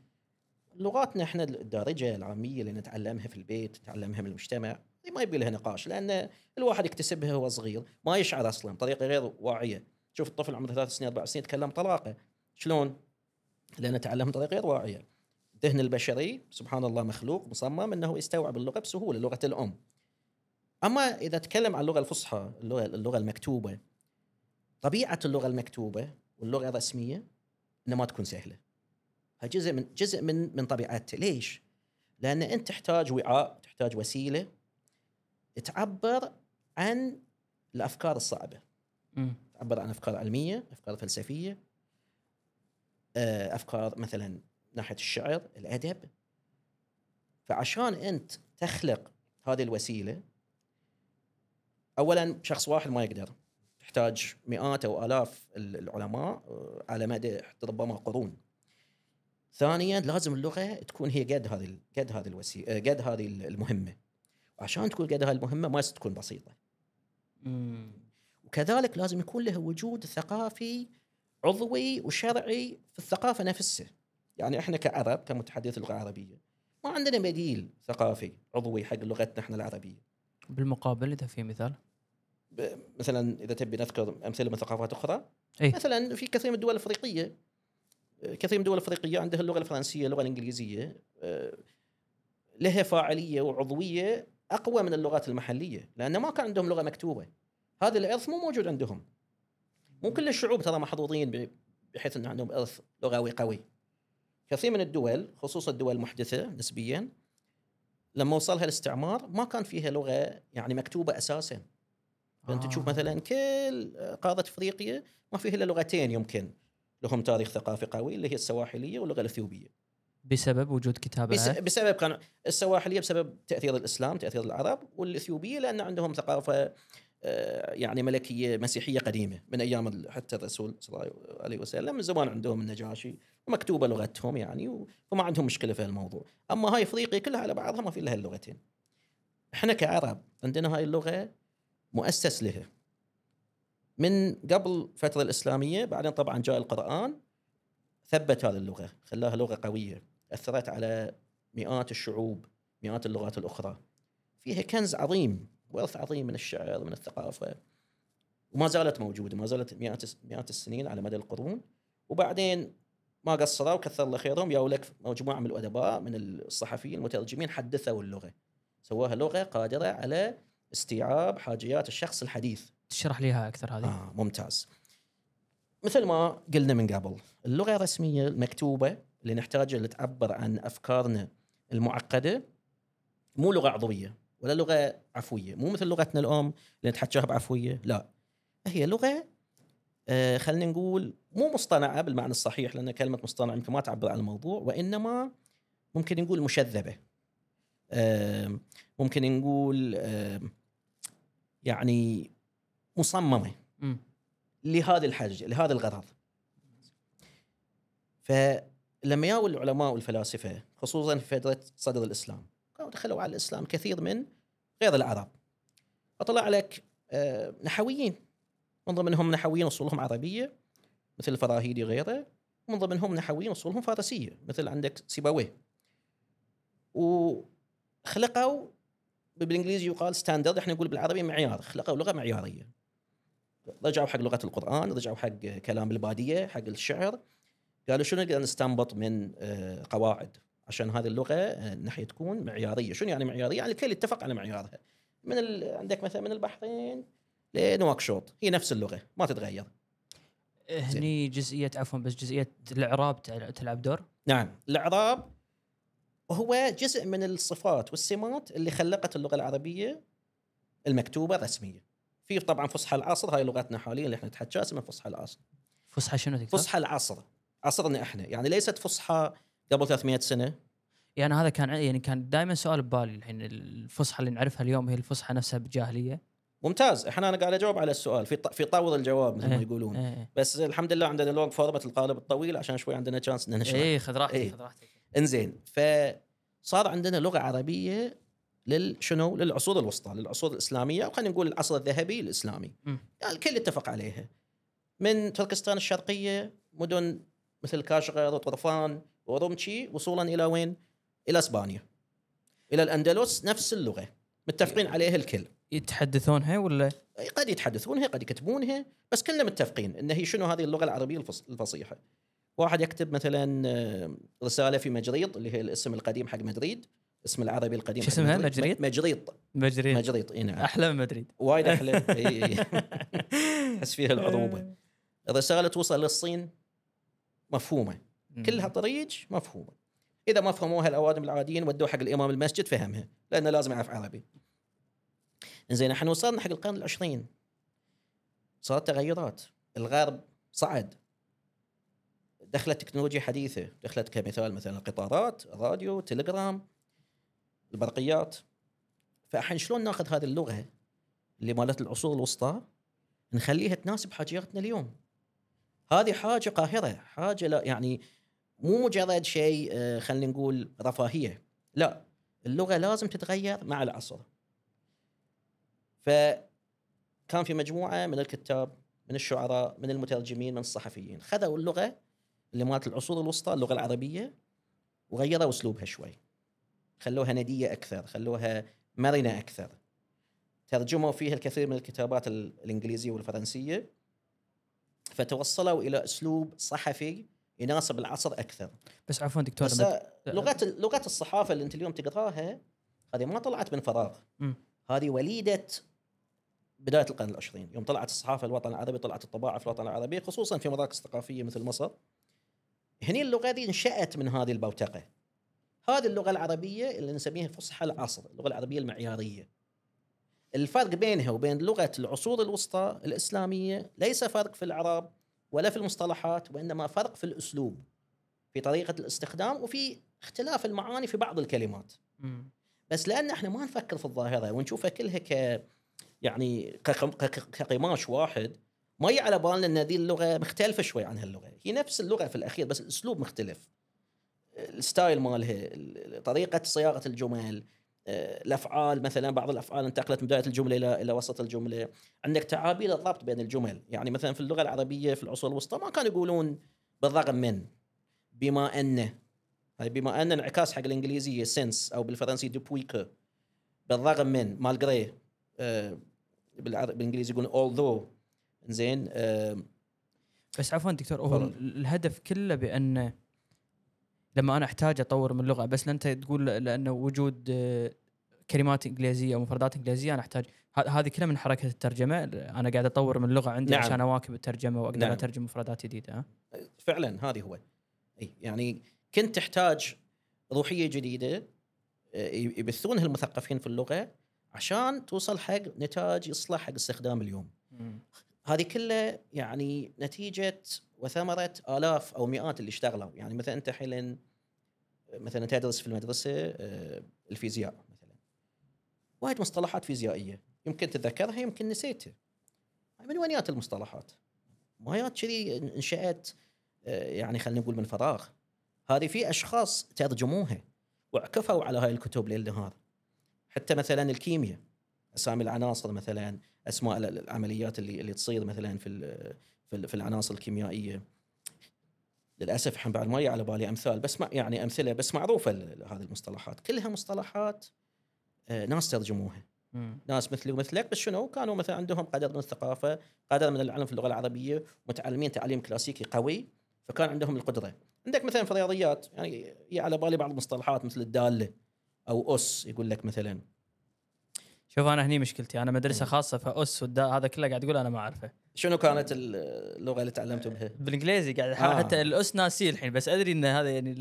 لغاتنا إحنا الدارجة العامية اللي نتعلمها في البيت نتعلمها من المجتمع ما يبي لها نقاش لأن الواحد يكتسبها وهو صغير ما يشعر أصلا. بطريقه غير واعية. شوف الطفل عمره ثلاث سنين أربع سنين يتكلم طلاقة. شلون؟ لأن تعلم بطريقه غير واعيه الذهن البشري سبحان الله مخلوق مصمم إنه يستوعب اللغة بسهولة لغة الأم. أما إذا تكلم عن اللغة الفصحى اللغة اللغة المكتوبة طبيعة اللغة المكتوبة واللغة الرسمية إنها ما تكون سهلة. جزء من جزء من من طبيعتها. ليش؟ لأن أنت تحتاج وعاء تحتاج وسيلة تعبر عن الأفكار الصعبة. مم. تعبر عن أفكار علمية أفكار فلسفية أفكار مثلا ناحية الشعر الأدب. فعشان أنت تخلق هذه الوسيلة اولا شخص واحد ما يقدر. تحتاج مئات أو آلاف ال- العلماء آه، على مدى ربما قرون. ثانيا لازم اللغة تكون هي قد هذه قد هذه الوسيله قد هذه المهمة. وعشان تكون قد هذه المهمة ما تكون بسيطة. مم. وكذلك لازم يكون له وجود ثقافي عضوي وشرعي في الثقافة نفسها. يعني إحنا كعرب كمتحدث اللغة العربية ما عندنا بديل ثقافي عضوي حق لغتنا إحنا العربية. بالمقابل إذا في مثال؟ مثلا إذا تبي نذكر أمثلة من ثقافات أخرى؟ اي مثلا في كثير من الدول الأفريقية كثير من الدول الأفريقية عندها اللغة الفرنسية اللغة الإنجليزية آه، لها فاعلية وعضوية أقوى من اللغات المحلية لأن ما كان عندهم لغة مكتوبة. هذا الارث مو موجود عندهم. مو كل الشعوب ترى محظوظين بحيث ان عندهم إرث لغوي قوي. كثير من الدول خصوصا الدول المحدثة نسبيا لما وصلها الاستعمار ما كان فيها لغة يعني مكتوبة أساسا. فانت آه. تشوف مثلا كل قارة افريقيا ما فيها إلا لغتين يمكن لهم تاريخ ثقافي قوي اللي هي السواحلية واللغة الإثيوبية. بسبب وجود كتابه بس بسبب كان السواحلية بسبب تأثير الإسلام تأثير العرب والإثيوبية لأن عندهم ثقافة يعني ملكية مسيحية قديمة من أيام حتى الرسول صلى الله عليه وسلم من زمان عندهم النجاشي ومكتوبة لغتهم يعني و- فما عندهم مشكلة في الموضوع أما هاي إفريقيا كلها على بعضها ما في لها اللغتين. إحنا كعرب عندنا هاي اللغة مؤسس لها. من قبل الفترة الإسلامية بعدين طبعا جاء القرآن ثبت هذه اللغة خلاها لغة قوية أثرت على مئات الشعوب مئات اللغات الأخرى. فيها كنز عظيم. وارث عظيم من الشعر من الثقافة. وما زالت موجودة ما زالت مئات مئات السنين على مدى القرون. وبعدين ما قصروا وكثر الله خيرهم. جاوا لك مجموعة من الأدباء من الصحفيين المترجمين حدثوا اللغة. سواها لغة قادرة على استيعاب حاجيات الشخص الحديث. تشرح لي اياها أكثر هذه؟ آه ممتاز. مثل ما قلنا من قبل اللغة الرسمية المكتوبة اللي نحتاجها لتعبر عن أفكارنا المعقدة مو لغة عضوية. ولا لغة عفوية. مو مثل لغتنا الأم اللي نتحكاها بعفوية لا. هي لغة آه خلينا نقول مو مصطنعة بالمعنى الصحيح لأن كلمة مصطنع يمكن ما تعبر عن الموضوع وإنما ممكن نقول مشذبة. آه ممكن نقول آه يعني مصممة مم. لهذه الحاجة لهذا الغرض. فلما جاءوا العلماء والفلاسفة خصوصا في فتره صدر الإسلام كانوا دخلوا على الإسلام كثير من غير العرب. فطلع لك آه، نحويين. من ضمنهم نحويين أصولهم عربية مثل الفراهيدي وغيره. ومن ضمنهم نحويين أصولهم فارسية مثل عندك سيبويه وخلقوا بالإنجليزي يقال ستاندرد إحنا نقول بالعربي معيار خلقوا لغة معيارية. رجعوا حق لغة القرآن رجعوا حق كلام البادية حق الشعر. قالوا شنو نقدر نستنبط من آه، قواعد؟ عشان هذه اللغة آه، ناحية تكون معيارية. شنو يعني معيارية؟ يعني الكل يتفق على معيارها. من ال... عندك مثلا من البحرين لنواكشوط هي نفس اللغة ما تتغير. هني جزئية عفوا بس جزئية الإعراب تلعب دور؟ نعم. الإعراب هو جزء من الصفات والسمات اللي خلقت اللغة العربية المكتوبة رسميه في طبعا فصحى العصر هاي لغتنا حاليا اللي إحنا نتحكى اسمها فصحى العصر. فصحى شنو دكتور؟ فصحى العصر. عصرنا إحنا. يعني ليست فصحى قبل 300 سنة. يعني هذا كان يعني كان دائما سؤال ببالي الحين الفصحى اللي نعرفها اليوم هي الفصحى نفسها بالجاهليه ممتاز. إحنا أنا قاعد أجاوب على السؤال في في طور الجواب مثل ما إيه. يقولون. إيه. بس الحمد لله عندنا الوقت فورمه القالب الطويل عشان شوي عندنا تشانس إن نشرح. إيه خذ راحتك إيه. خذ راحتك. إنزين. فصار عندنا لغة عربية للشنو للعصور الوسطى للعصور الإسلامية أو خلينا نقول العصر الذهبي الإسلامي. يعني الكل اتفق عليها. من تركستان الشرقية مدن مثل كاشغر وطرفان ورمشي وصولا إلى وين؟ إلى إسبانيا. إلى الأندلس نفس اللغة. متفقين عليها الكل. يتحدثونها ولا؟ قد يتحدثونها قد يكتبونها بس كلنا متفقين إن هي شنو هذه اللغة العربية الفص- الفصيحة. واحد يكتب مثلا آه، رسالة في مجريط اللي هي الاسم القديم حق مدريد اسم العربي القديم شو اسمها؟ مدريد. مجريط؟ مجريط. مجري مجريط إي نعم. أحلى من مدريد. وايد أحلى. تحس فيها العروبة. الرساله توصل للصين؟ مفهومة. كلها طريق مفهومة. إذا ما فهموها الأوادم العاديين ودوها حق الإمام المسجد فهمها لأنه لازم يعرف عربي. زين إحنا وصلنا حق القرن العشرين. صارت تغيرات. الغرب صعد. دخلت تكنولوجيا حديثة. دخلت كمثال مثلا القطارات الراديو تليجرام البرقيات. فاحنا شلون ناخذ هذه اللغة اللي مالت العصور الوسطى؟ نخليها تناسب حاجياتنا اليوم. هذه حاجة قاهرة حاجة لا يعني مو مجرد شيء آه، خلينا نقول رفاهية. لا اللغة لازم تتغير مع العصر. فكان في مجموعة من الكتاب من الشعراء من المترجمين من الصحفيين خذوا اللغة اللي مالت العصور الوسطى اللغة العربية وغيروا أسلوبها شوي. خلوها ندية أكثر خلوها مرنة أكثر. ترجموا فيها الكثير من الكتابات ال- الإنجليزية والفرنسية فتوصلوا إلى أسلوب صحفي يناسب العصر أكثر. بس عفوا دكتور بس بد- لغه لغه الصحافة اللي أنت اليوم تقراها هذه ما طلعت من فراغ. هذه وليدة بداية القرن العشرين. يوم طلعت الصحافة الوطن العربي طلعت الطباعة في الوطن العربي خصوصا في مراكز ثقافيه مثل مصر. هني اللغة دي انشأت من هذه البوتقة. هذه اللغة العربية اللي نسميها فصحى العصر اللغة العربية المعيارية. الفرق بينها وبين لغة العصور الوسطى الإسلامية ليس فرق في الإعراب ولا في المصطلحات وإنما فرق في الأسلوب في طريقة الاستخدام وفي اختلاف المعاني في بعض الكلمات. مم. بس لأن إحنا ما نفكر في الظاهرة ونشوفها كلها ك يعني كقماش واحد ما يجي على بالنا إن هذه اللغة مختلفة شوي عن هاللغة. هي نفس اللغة في الأخير بس الأسلوب مختلف. ال style مالها ال- طريقة صياغة الجمل الأفعال مثلا بعض الأفعال انتقلت من بداية الجملة إلى إلى وسط الجملة. عندك تعابير الربط بين الجمل. يعني مثلا في اللغة العربية في العصور الوسطى ما كانوا يقولون بالرغم من بما أن. هاي بما أن انعكاس حق الإنجليزية since أو بالفرنسي fr: depuis que بالرغم من malgré آه بالإنجليزي يقولون although. زين آه بس عفوا دكتور هو الهدف كله بأن لما أنا أحتاج أطور من اللغة بس انت تقول لأنه وجود آه، كلمات إنجليزية أو مفردات إنجليزية أنا أحتاج هذه كلها من حركة الترجمة أنا قاعد أطور من اللغة عندي نعم. عشان أواكب الترجمة وأقدر نعم. أترجم مفردات جديدة ها؟ فعلا هذه هو إي يعني كنت تحتاج روحية جديدة آه، يبثونها المثقفين في اللغة عشان توصل حق نتاج يصلح حق استخدام اليوم هذه كلها يعني نتيجة وثمرة آلاف أو مئات اللي اشتغلوا. يعني مثلا أنت حين مثلا تدرس في المدرسة آه، الفيزياء مثلا. وايد مصطلحات فيزيائية. يمكن تتذكرها يمكن نسيتها. من وين جات المصطلحات؟ ما جات كذي إنشأت آه، يعني خلينا نقول من فراغ. هذه في أشخاص ترجموها وعكفوا على هاي الكتب ليل نهار. حتى مثلا الكيمياء. أسامي العناصر مثلا أسماء ال- العمليات اللي اللي تصير مثلا في في ال- في العناصر الكيميائية. للأسف الحين بعد ما على بالي أمثال بس ما يعني أمثلة بس معروفة هذه المصطلحات. كلها مصطلحات آه، ناس ترجموها. ناس مثلي ومثلك بس شنو؟ كانوا مثلا عندهم قدر من الثقافة قدر من العلم في اللغة العربية متعلمين تعليم كلاسيكي قوي فكان عندهم القدرة. عندك مثلا في الرياضيات يعني على بالي بعض المصطلحات مثل الدالة أو أس يقول لك مثلا. شوف أنا هني مشكلتي أنا مدرسة. خاصة فأس هذا كله قاعد أقول أنا ما أعرفه شنو كانت اللغة اللي تعلمتم بها؟ بالإنجليزي قاعد آه. حتى الأس ناسي الحين بس أدري إن هذا يعني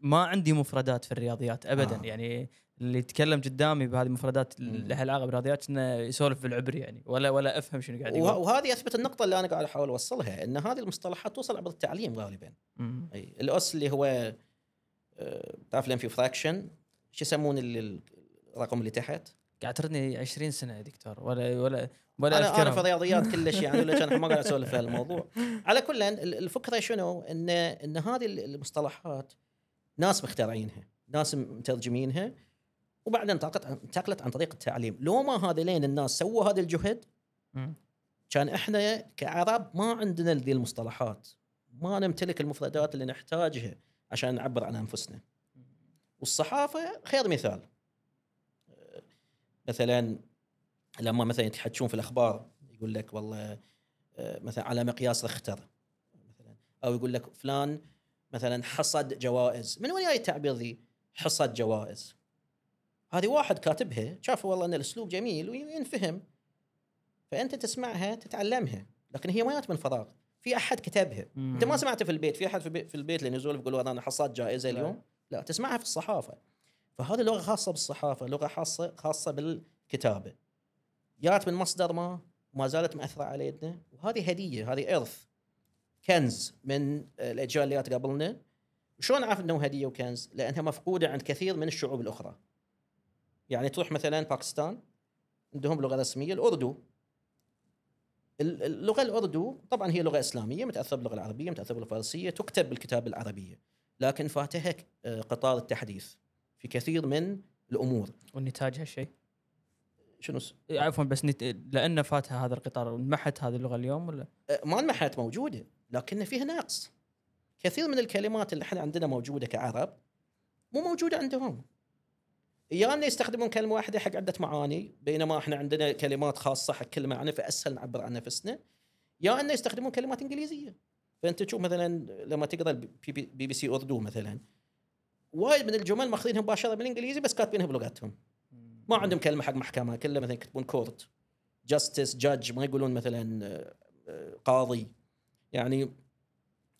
ما عندي مفردات في الرياضيات ابدا آه. يعني اللي يتكلم قدامي بهذه المفردات. لها علاقة بالرياضيات إنه يسولف بالعبري يعني ولا ولا أفهم شنو قاعد يقول وهذه أثبت النقطة اللي أنا قاعد أحاول أوصلها إن هذه المصطلحات توصل عبر التعليم غالبا. أي الأس اللي هو آه، تعرف لين في فراكشن شو يسمون ال- ال- الرقم اللي تحت؟ قاعد تردني 20 سنة يا دكتور ولا ولا ولا أنا أنا في اذكرهم الرياضيات كلش يعني ولا ما قاعد أسولف في هالموضوع. على كل ال- الفكرة شنو؟ ان إن هذه المصطلحات ناس مخترعينها ناس مترجمينها وبعدين انتقلت انتقلت عن طريق التعليم. لو ما هذين الناس سووا هذا الجهد. كان إحنا كعرب ما عندنا ذي المصطلحات. ما نمتلك المفردات اللي نحتاجها عشان نعبر عن أنفسنا. والصحافة خير مثال. مثلا لما مثلا يتحكون في الأخبار يقول لك والله أه، مثلا على مقياس رختر مثلا. أو يقول لك فلان مثلا حصد جوائز. من وين جاي التعبير ذي؟ حصد جوائز. هذه واحد كاتبها شاف والله أن الأسلوب جميل وينفهم. فأنت تسمعها تتعلمها. لكن هي ما جات من فراغ. في أحد كتبها. مم. أنت ما سمعتها في البيت. في أحد في البيت, اللي ينزل يقول أنا حصلت جائزة. اليوم؟ لا. تسمعها في الصحافة. فهذه لغة خاصة بالصحافة لغة خاصة خاصة بالكتابة. جات من مصدر ما ما زالت مأثرة علينا. وهذه هدية هذه إرث كنز من الأجيال اللي جات قبلنا. شلون أعرف أنه هدية وكنز؟ لأنها مفقودة عند كثير من الشعوب الأخرى. يعني تروح مثلا باكستان عندهم لغة رسمية الأردو. ال- اللغة الأردو طبعا هي لغة إسلامية متأثرة باللغة العربية متأثرة باللغة الفارسية تكتب بالكتاب العربية. لكن فاتها آه، قطار التحديث. في كثير من الأمور. والنتاج هالشيء. شنو إيه، عفوا بس نت... لأن فاتها هذا القطار وانمحت هذه اللغة اليوم ولا؟ ما انمحت موجودة لكن فيها نقص. كثير من الكلمات اللي إحنا عندنا موجودة كعرب مو موجودة عندهم. يا ان يستخدمون كلمة واحدة حق عدة معاني بينما إحنا عندنا كلمات خاصة حق كل معنى فاسهل نعبر عن نفسنا. يا ان يستخدمون كلمات إنجليزية. فأنت تشوف مثلا لما تقرأ ال BB, B, BC أردو مثلا وايد من الجمل ماخذينها مباشرة من الانجليزي بس كاتبينها بلغتهم. ما عندهم كلمة حق محكمة كله مثلا يكتبون court justice judge ما يقولون مثلا آه، آه، قاضي. يعني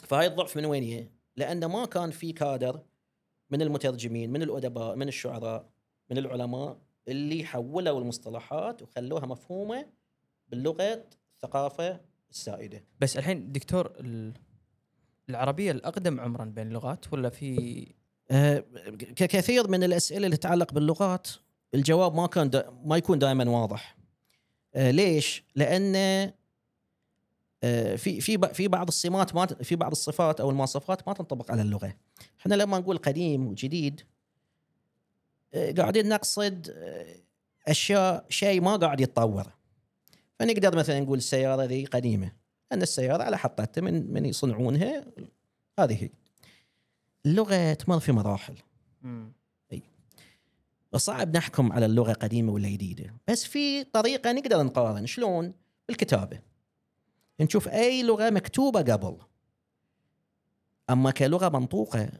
فهاي الضعف من وين هي؟ لأن ما كان في كادر من المترجمين من الأدباء من الشعراء من العلماء اللي حولوا المصطلحات وخلوها مفهومة باللغة الثقافة السائدة. بس الحين دكتور ال... العربية الأقدم عمرا بين اللغات ولا في ككثير من الأسئلة اللي تتعلق باللغات الجواب ما كان دا ما يكون دائما واضح آه، ليش؟ لأن آه، في في في بعض السمات ما في بعض الصفات أو المواصفات ما تنطبق على اللغة. إحنا لما نقول قديم وجديد آه، قاعدين نقصد آه، أشياء شيء ما قاعد يتطور. فنقدر مثلا نقول السيارة ذي قديمة أن السيارة على حطتها من من يصنعونها هذه هي. اللغة تمر في مراحل. صعب نحكم على اللغة قديمة ولا جديدة. بس في طريقة نقدر نقارن. شلون؟ بالكتابة. نشوف أي لغة مكتوبة قبل. أما كلغة منطوقة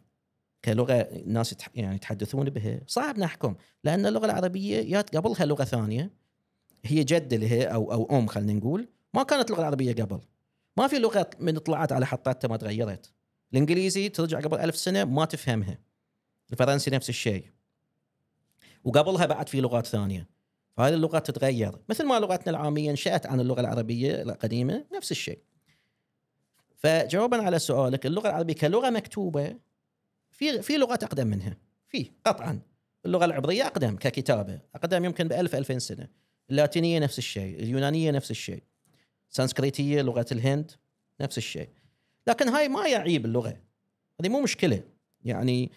كلغة الناس يعني يتحدثون بها صعب نحكم. لأن اللغة العربية جات قبلها لغة ثانية. هي جده لها أو أو أم خلينا نقول. ما كانت اللغة العربيه قبل. ما في لغة من طلعت على حطاتها ما تغيرت. الإنجليزي ترجع قبل ألف سنة ما تفهمها. الفرنسي نفس الشيء. وقبلها بعد في لغات ثانية. فهذه اللغات تتغير. مثل ما لغتنا العامية انشأت عن اللغة العربية القديمة نفس الشيء. فجوابا على سؤالك اللغة العربية كلغة مكتوبة في في لغات أقدم منها. في قطعا. اللغة العبرية أقدم ككتابة. أقدم يمكن ب 1000 2000 سنة. اللاتينية نفس الشيء. اليونانية نفس الشيء. سانسكريتية لغة الهند نفس الشيء. لكن هاي ما يعيب اللغة. هذه مو مشكلة. يعني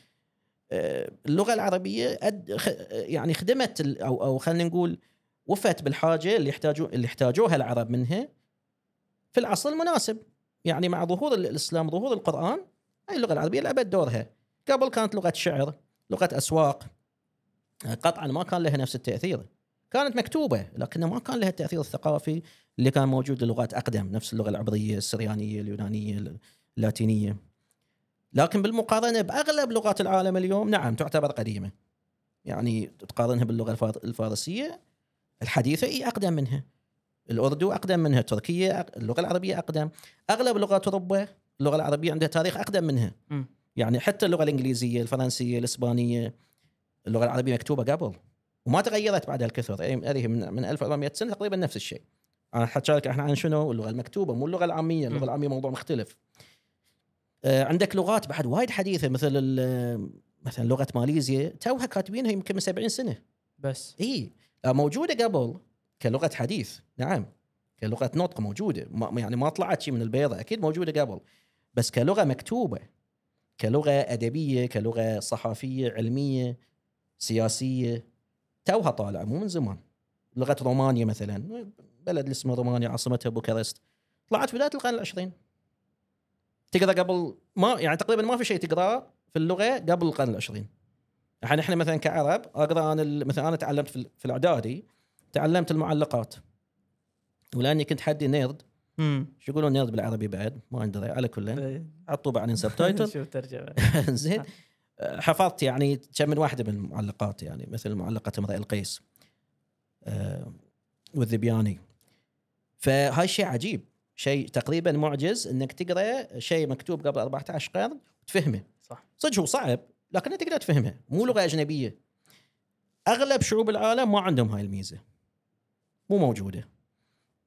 آه، اللغة العربية أد يعني خدمت أو أو خلينا نقول وفت بالحاجة اللي يحتاجوا اللي احتاجوها العرب منها في العصر المناسب. يعني مع ظهور ال- الإسلام ظهور القرآن هاي اللغة العربية لعبت دورها. قبل كانت لغة شعر لغة أسواق. قطعا ما كان لها نفس التأثير. كانت مكتوبة لكنها ما كان لها التأثير الثقافي اللي كان موجود للغات أقدم نفس اللغة العبرية السريانية اليونانية اللاتينية. لكن بالمقارنة بأغلب لغات العالم اليوم نعم تعتبر قديمة. يعني تقارنها باللغة الفار- الفارسية الحديثة إي أقدم منها. الأردو أقدم منها أق- اللغة العربية أقدم. أغلب لغات أوروبا اللغة العربية عندها تاريخ أقدم منها. يعني حتى اللغة الإنجليزية الفرنسية الإسبانية اللغة العربية مكتوبة قبل. وما تغيرت بعد الكثر. هذه من من 1400 سنة تقريبا نفس الشيء. أنا لك إحنا عن شنو؟ اللغة المكتوبة مو اللغة العامية. اللغة. العامية موضوع مختلف. آه، عندك لغات بعد وايد حديثة مثل مثلا لغة ماليزيا توها كاتبينها يمكن من 70 سنة. بس. إي موجودة قبل كلغة حديث. نعم. كلغة نطق موجودة. ما يعني ما طلعت شيء من البيضة. أكيد موجودة قبل. بس كلغة مكتوبة. كلغة أدبية كلغة صحافية علمية سياسية توها طالعة مو من زمان. لغة رومانيا مثلا. بلد اسمه رومانيا عاصمتها بوكارست طلعت في بداية القرن العشرين. تقرا قبل ما يعني تقريبا ما في شيء تقراه في اللغة قبل القرن العشرين. الحين إحنا مثلا كعرب أقرأ أنا مثلا أنا تعلمت في, ال- في الأعدادي تعلمت المعلقات. ولأني كنت حدي nerd. امم شو يقولون nerd بالعربي بعد؟ ما ادري على كل. حطوا بعدين subtitle شوف ترجمة. زين. حفظت يعني كم من واحدة من المعلقات يعني مثل معلقة امرئ القيس. آه، والذبياني. فهاي شيء عجيب. شيء تقريبا معجز إنك تقرأ شيء مكتوب قبل 14 قرن وتفهمه. صح. صدق هو صعب لكن تقدر تفهمه. مو لغة أجنبية. أغلب شعوب العالم ما عندهم هاي الميزة. مو موجودة.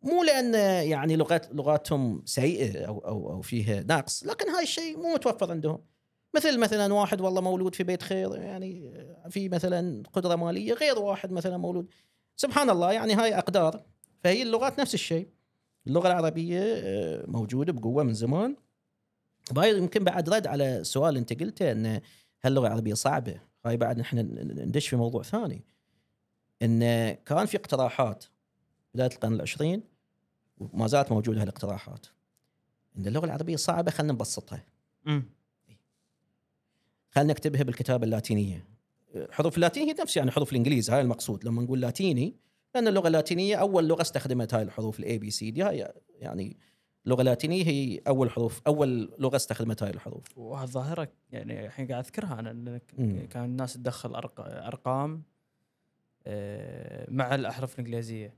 مو لأن يعني لغات لغاتهم سيئة أو أو أو فيها نقص لكن هاي الشيء مو متوفر عندهم. مثل مثلا واحد والله مولود في بيت خير يعني في مثلا قدرة مالية غير واحد مثلا مولود. سبحان الله يعني هاي أقدار فهي اللغات نفس الشيء. اللغة العربية آه، موجودة بقوة من زمان. وهاي يمكن بعد رد على السؤال اللي انت قلته ان هل اللغة العربية صعبة. هاي بعد نحن ندش في موضوع ثاني. إن كان في اقتراحات بداية القرن العشرين وما زالت موجودة هالاقتراحات. إن اللغة العربية صعبة خلينا نبسطها. خلينا نكتبها بالكتابة اللاتينية. حروف اللاتينية هي نفس يعني حروف الإنجليزي هاي المقصود. لما نقول لاتيني لأن اللغة اللاتينية أول لغة استخدمت هاي الحروف ال A B C D هاي يعني اللغة اللاتينية هي أول حروف أول لغة استخدمت هاي الحروف وهالظاهره يعني الحين قاعد أذكرها أنا. كان الناس تدخل. أرقام آه، مع الأحرف الإنجليزية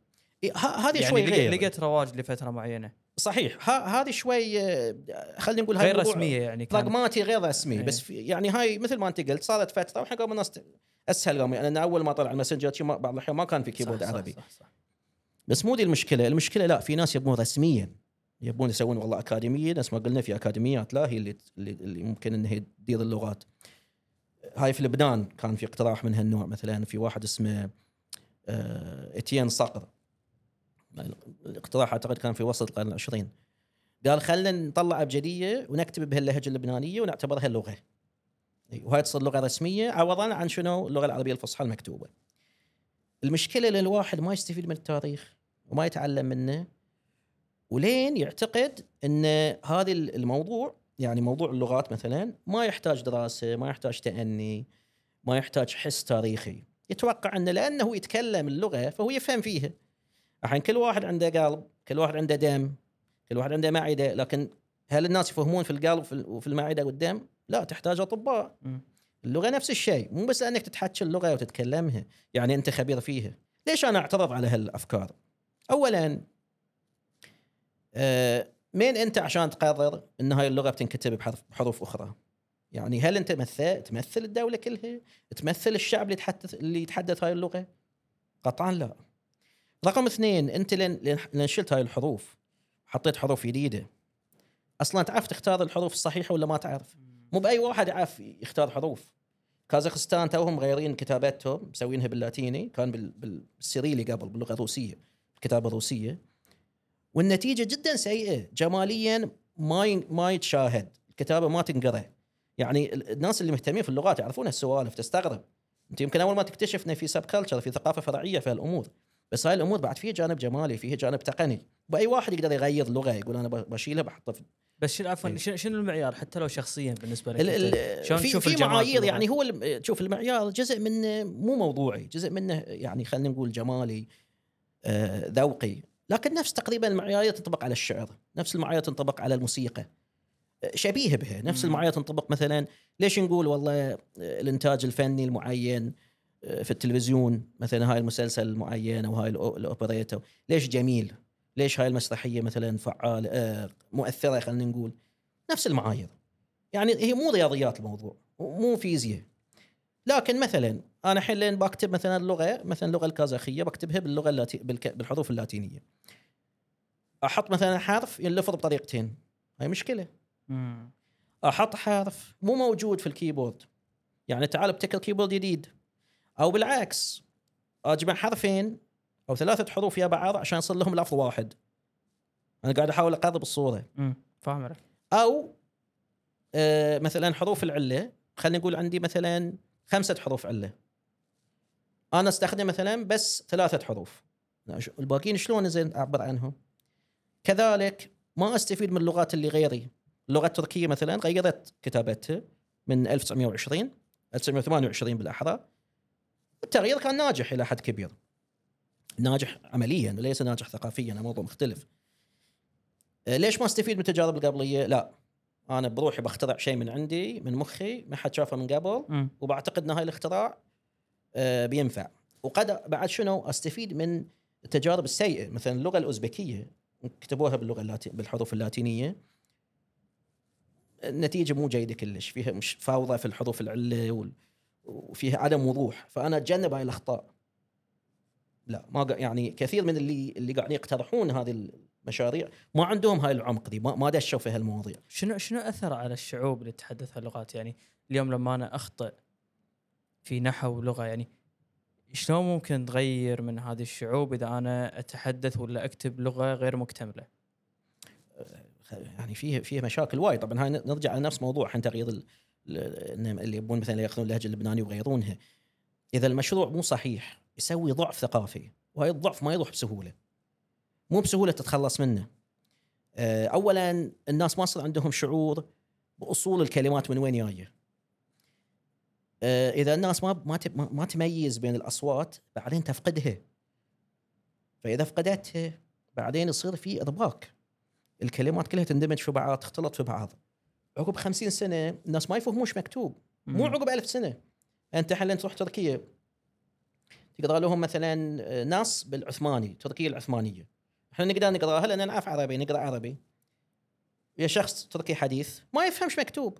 هذه يعني شوي غير لقيت رواج لفترة معينة صحيح هذه شوي آه، خلينا نقول غير رسمية يعني براغماتي غير رسمي إيه. بس يعني هاي مثل ما أنت قلت صارت فترة وإحنا الناس أسهل قام. يعني أنا أول ما طلع ال Messenger بعض الأحيان ما كان في keyboard صح صح عربي. صح صح. بس مو دي المشكلة. المشكلة لا في ناس يبون رسميا. يبون يسوون والله أكاديمية. نفس ما قلنا في أكاديميات لا هي اللي اللي, ممكن إنها تدير اللغات. هاي في لبنان كان في اقتراح من هالنوع. مثلا في واحد اسمه آه، إتيان صقر. الاقتراح أعتقد كان في وسط القرن العشرين. قال خلينا نطلع ابجديه ونكتب بهاللهجة اللبنانية ونعتبرها لغة. وهاي تصير لغة رسمية. عوضا عن شنو؟ اللغة العربية الفصحى المكتوبة. المشكلة ان الواحد ما يستفيد من التاريخ وما يتعلم منه ولين يعتقد إن هذا الموضوع يعني موضوع اللغات مثلا ما يحتاج دراسة ما يحتاج تأني ما يحتاج حس تاريخي. يتوقع إنه لأنه يتكلم اللغة فهو يفهم فيها. الحين كل واحد عنده قلب كل واحد عنده دم كل واحد عنده معدة لكن هل الناس يفهمون في القلب وفي المعدة والدم؟ لا تحتاج أطباء. اللغة نفس الشيء مو بس أنك تتحكي اللغة وتتكلمها يعني أنت خبير فيها. ليش أنا أعترض على هالأفكار؟ اولا آه مين أنت عشان تقرر إن هاي اللغة بتنكتب بحرف بحروف أخرى؟ يعني هل أنت مثل تمثل الدولة كلها؟ تمثل الشعب اللي يتحدث اللي يتحدث هاي اللغة؟ قطعا لا. رقم اثنين أنت لين- لين شلت هاي الحروف حطيت حروف جديدة. أصلا تعرف تختار الحروف الصحيحة ولا ما تعرف؟ مو بأي واحد يعرف يختار حروف. كازاخستان توهم مغيرين كتاباتهم مسوينها باللاتيني كان بال- بالسيريلي قبل باللغة الروسية الكتابة الروسية. والنتيجة جدا سيئة. جماليا ما ما يتشاهد. الكتابة ما تنقرأ. يعني ال- الناس اللي مهتمين في اللغات يعرفون هالسوالف تستغرب. أنت يمكن أول ما تكتشف ان في subculture في ثقافة فرعية في هالامور بس هاي الأمور بعد فيها جانب جمالي فيها جانب تقني بأي واحد يقدر يغير لغة يقول أنا بشيلها بحطها في بس شنو عفوا إيه. شنو المعيار حتى لو شخصيا بالنسبة لك شلون في تشوف في معايير؟ يعني هو شوف المعيار جزء منه مو موضوعي جزء منه يعني خلينا نقول جمالي آه، ذوقي لكن نفس تقريبا المعايير تنطبق على الشعر نفس المعايير تنطبق على الموسيقى آه، شبيه بها نفس. المعايير تنطبق مثلا ليش نقول والله آه، الإنتاج الفني المعين في التلفزيون مثلا هاي المسلسل المعين أو هاي الاوبريتا ليش جميل؟ ليش هاي المسرحية مثلا فعال آه، مؤثرة خلينا نقول. نفس المعايير. يعني هي مو رياضيات الموضوع. مو فيزياء. لكن مثلا أنا الحين لين بكتب مثلا اللغة مثلا اللغة الكازاخية بكتبها باللغة اللاتي. بالحروف اللاتينية. أحط مثلا حرف ينلفظ بطريقتين. هاي مشكلة. أحط حرف مو موجود في ال keyboard. يعني تعال ابتكر keyboard جديد. أو بالعكس أجمع حرفين أو ثلاثة حروف يا بعض عشان يصير لهم لفظ واحد. أنا قاعد أحاول أقرب الصورة. فاهم عليك. أو آه مثلا حروف العلة. خلينا نقول عندي مثلا خمسة حروف علة. أنا أستخدم مثلا بس ثلاثة حروف. الباقيين شلون زين أعبر عنهم؟ كذلك ما أستفيد من اللغات اللي غيري. اللغة التركيه مثلا غيرت كتابتها من 1920 1928 بالأحرى. التغيير كان ناجح إلى حد كبير. ناجح عمليا وليس ناجح ثقافيا موضوع مختلف. آه، ليش ما استفيد من التجارب القبليه؟ لا. أنا بروحي بخترع شيء من عندي من مخي ما حد شافه من قبل مم. وبعتقد ان هاي الاختراع آه، بينفع. وقد بعد شنو؟ أستفيد من التجارب السيئة. مثلا اللغة الأوزبكية كتبوها باللغة اللاتي بالحروف اللاتينية. النتيجة مو جيدة كلش. فيها مش فوضى في الحروف العلة وال- وفيها عدم وضوح فأنا أتجنب هاي الأخطاء. لا ما يعني كثير من اللي اللي قاعدين يقترحون هذه المشاريع ما عندهم هاي العمق دي ما, ما دشوا في هالمواضيع. شنو شنو أثر على الشعوب اللي تتحدث هاللغات؟ يعني اليوم لما أنا أخطئ في نحو ولغة يعني شلون ممكن تغير من هذه الشعوب إذا أنا أتحدث ولا أكتب لغة غير مكتملة؟ يعني فيه فيه مشاكل وايد. طبعا هاي نرجع على نفس موضوع عن تغيير اللي يبون مثلا يأخذون اللهجة اللبنانية ويغيرونها. إذا المشروع مو صحيح يسوي ضعف ثقافي وهي الضعف ما يروح بسهولة. مو بسهولة تتخلص منه. آه، اولا الناس ما صار عندهم شعور بأصول الكلمات من وين جاية. آه، إذا الناس ما ما- ما تميز بين الأصوات بعدين تفقدها. فإذا فقدتها بعدين يصير في ارباك الكلمات كلها تندمج في بعض تختلط في بعض. عقب خمسين سنة الناس ما يفهموش مكتوب. مو. عقب ألف سنة. أنت حاليا تروح تركيا. تقرا لهم مثلا آه، ناس بالعثماني تركيا العثمانية. إحنا نقدر نقراها لأن نعرف عربي نقرأ عربي. يا شخص تركي حديث ما يفهمش مكتوب.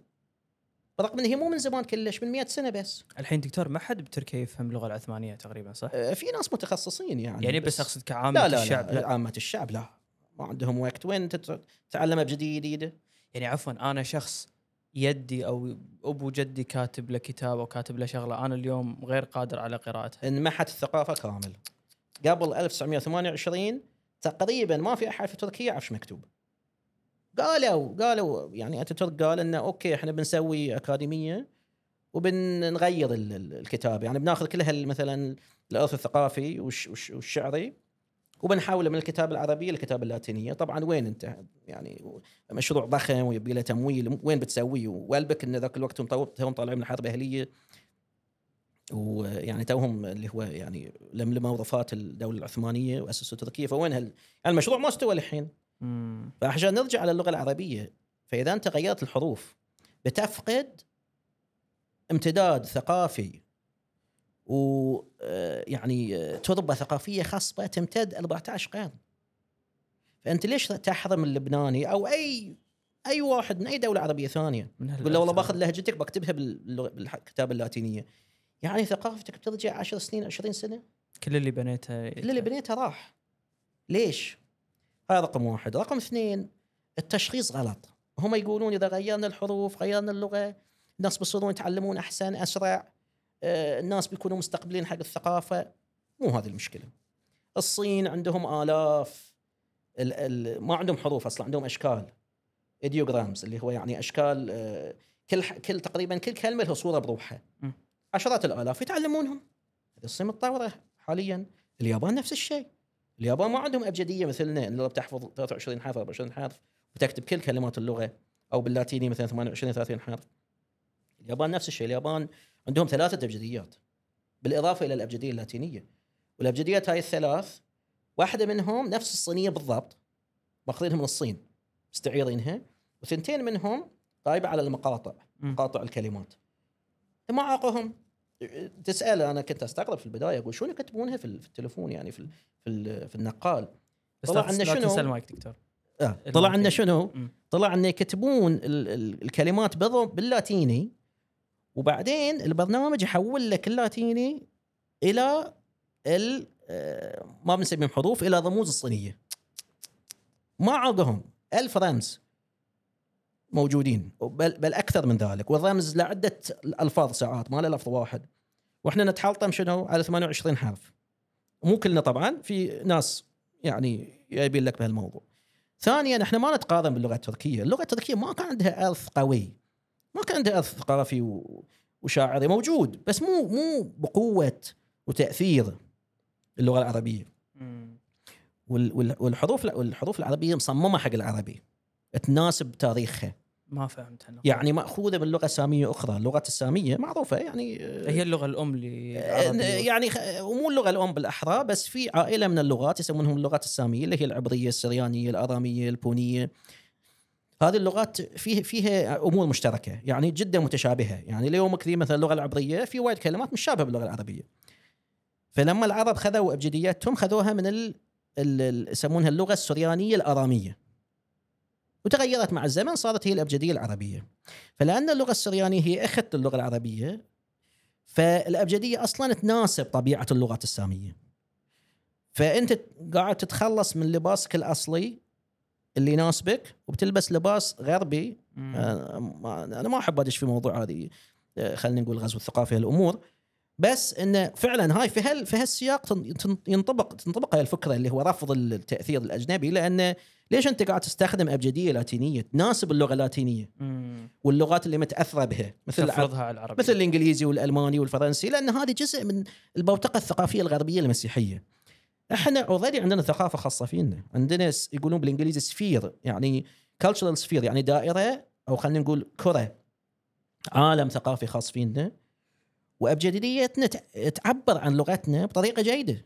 برغم إن هي مو من زمان كلش من 100 سنة بس. الحين دكتور ما حد بتركيا يفهم اللغة العثمانية تقريبا صح؟ آه، في ناس متخصصين يعني يعني بس أقصد كعامة لا لا الشعب لا, لا. عامة الشعب لا. ما عندهم وقت. وين تت- تتعلمها بجديد؟ جديده يعني عفوا أنا شخص يدي أو أبو جدي كاتب له كتاب أو كاتب له شغلة أنا اليوم غير قادر على قراءتها. انمحت الثقافه كامل. قبل 1928 تقريبا ما في أحد في تركيا يعرف مكتوب. قالوا قالوا يعني اتاتورك قال إنه okay إحنا بنسوي أكاديمية وبنغير ال- ال- الكتاب. يعني بناخذ كل مثلا الأرث الثقافي والش- والش- والشعري وبنحوله من الكتاب العربي للكتاب اللاتينية. طبعا وين أنت؟ يعني مشروع ضخم ويبي له تمويل. وين بتسويه والبك إن ذاك الوقت توهم طالعين من الحرب الأهلية. ويعني توهم اللي هو يعني لملموا وفاه الدولة العثمانية وأسسوا تركيا. فوين هال؟ يعني المشروع ما استوى الحين. فعشان نرجع على اللغة العربية فإذا أنت غيرت الحروف بتفقد امتداد ثقافي ويعني تربة ثقافية خصبه تمتد 14 قرن. فأنت ليش تحرم اللبناني أو أي أي واحد من أي دولة عربية ثانية؟ من يقول له والله. باخذ لهجتك بكتبها بالكتابة اللاتينية. يعني ثقافتك بترجع 10 سنين 20 سنة؟ كل اللي بنيته كل اللي بنيته راح. ليش؟ هذا رقم واحد. رقم اثنين التشخيص غلط. هم يقولون إذا غيرنا الحروف غيرنا اللغة الناس بيصيرون يتعلمون أحسن أسرع. آه، الناس بيكونوا مستقبلين حق الثقافة. مو هذه المشكلة. الصين عندهم آلاف ال ال ما عندهم حروف أصلا عندهم أشكال. ايديوغرامز اللي هو يعني أشكال آه، كل كل تقريبا كل كلمة لها صورة بروحها. عشرات الآلاف يتعلمونهم. الصين متطورة حاليا. اليابان نفس الشيء. اليابان ما عندهم أبجدية مثلنا اللي بتحفظ 23 حرف 24 حرف وتكتب كل كلمات اللغة أو باللاتيني مثلا 28 30 حرف. اليابان نفس الشيء. اليابان عندهم ثلاثة أبجديات بالإضافة إلى الأبجدية اللاتينية والأبجديات هاي الثلاث واحدة منهم نفس الصينية بالضبط ماخذينها من الصين مستعيرينها وثنتين منهم غايبه على المقاطع. مقاطع الكلمات ما عاقهم تسأل أنا كنت أستغرب في البداية أقول شلون يكتبونها في ال- في التليفون يعني في في, في النقال بس طلع لا شنو؟ تنسى المايك دكتور آه. طلع المايك. شنو؟ طلع إنه يكتبون ال- ال- الكلمات باللاتيني وبعدين البرنامج يحول لك اللاتيني إلى ال آه، ما بنسميهم حروف إلى رموز الصينية. ما عقهم. ألف رمز موجودين. بل, بل أكثر من ذلك. والرمز لعدة ألفاظ ساعات ما له لفظ واحد. وإحنا نتحلطم شنو؟ على 28 حرف. مو كلنا طبعا في ناس يعني جايبين لك بهالموضوع. ثانيا إحنا ما نتقارن باللغة التركية، اللغة التركية ما كان عندها ارث قوي. ما كان عندها ارث ثقافي وشاعري موجود بس مو مو بقوة وتأثير اللغة العربية. والحروف والحروف العربية مصممة حق العربي. تناسب تاريخها. ما فهمت أنا. يعني مأخوذة من لغة سامية أخرى اللغة السامية معروفة يعني هي اللغة الأم آه، يعني ومو اللغة الأم بالأحرى بس في عائلة من اللغات يسمونهم اللغات السامية اللي هي العبرية السريانية الأرامية البونية هذه اللغات فيه فيها أمور مشتركة يعني جدا متشابهة. يعني اليوم كثير مثلا اللغة العبريه في وايد كلمات مشابهه باللغة العربية. فلما العرب خذوا أبجدياتهم خذوها من يسمونها اللغة السريانية الأرامية. وتغيرت مع الزمن صارت هي الأبجدية العربية. فلأن اللغة السريانية هي اخت اللغة العربية فالأبجدية أصلا تناسب طبيعة اللغات السامية. فأنت قاعد تتخلص من لباسك الأصلي اللي يناسبك وبتلبس لباس غربي. آه، أنا ما أحب أدش في موضوع هذه آه، خلينا نقول غزو الثقافي الأمور بس انه فعلا هاي في هال في هالسياق ينطبق تنطبق هاي الفكرة اللي هو رفض التأثير الأجنبي لأنه ليش أنت قاعد تستخدم أبجدية لاتينية تناسب اللغة اللاتينيه مم. واللغات اللي متأثرة بها مثل تفرضها على العربي مثل الإنجليزي والألماني والفرنسي لأن هذه جزء من البوتقة الثقافية الغربية المسيحية. إحنا already عندنا ثقافة خاصة فينا، عندنا يقولون بالإنجليزي sphere يعني cultural sphere يعني دائرة أو خلينا نقول كرة. عالم ثقافي خاص فينا. وابجديتنا تعبر عن لغتنا بطريقة جيدة.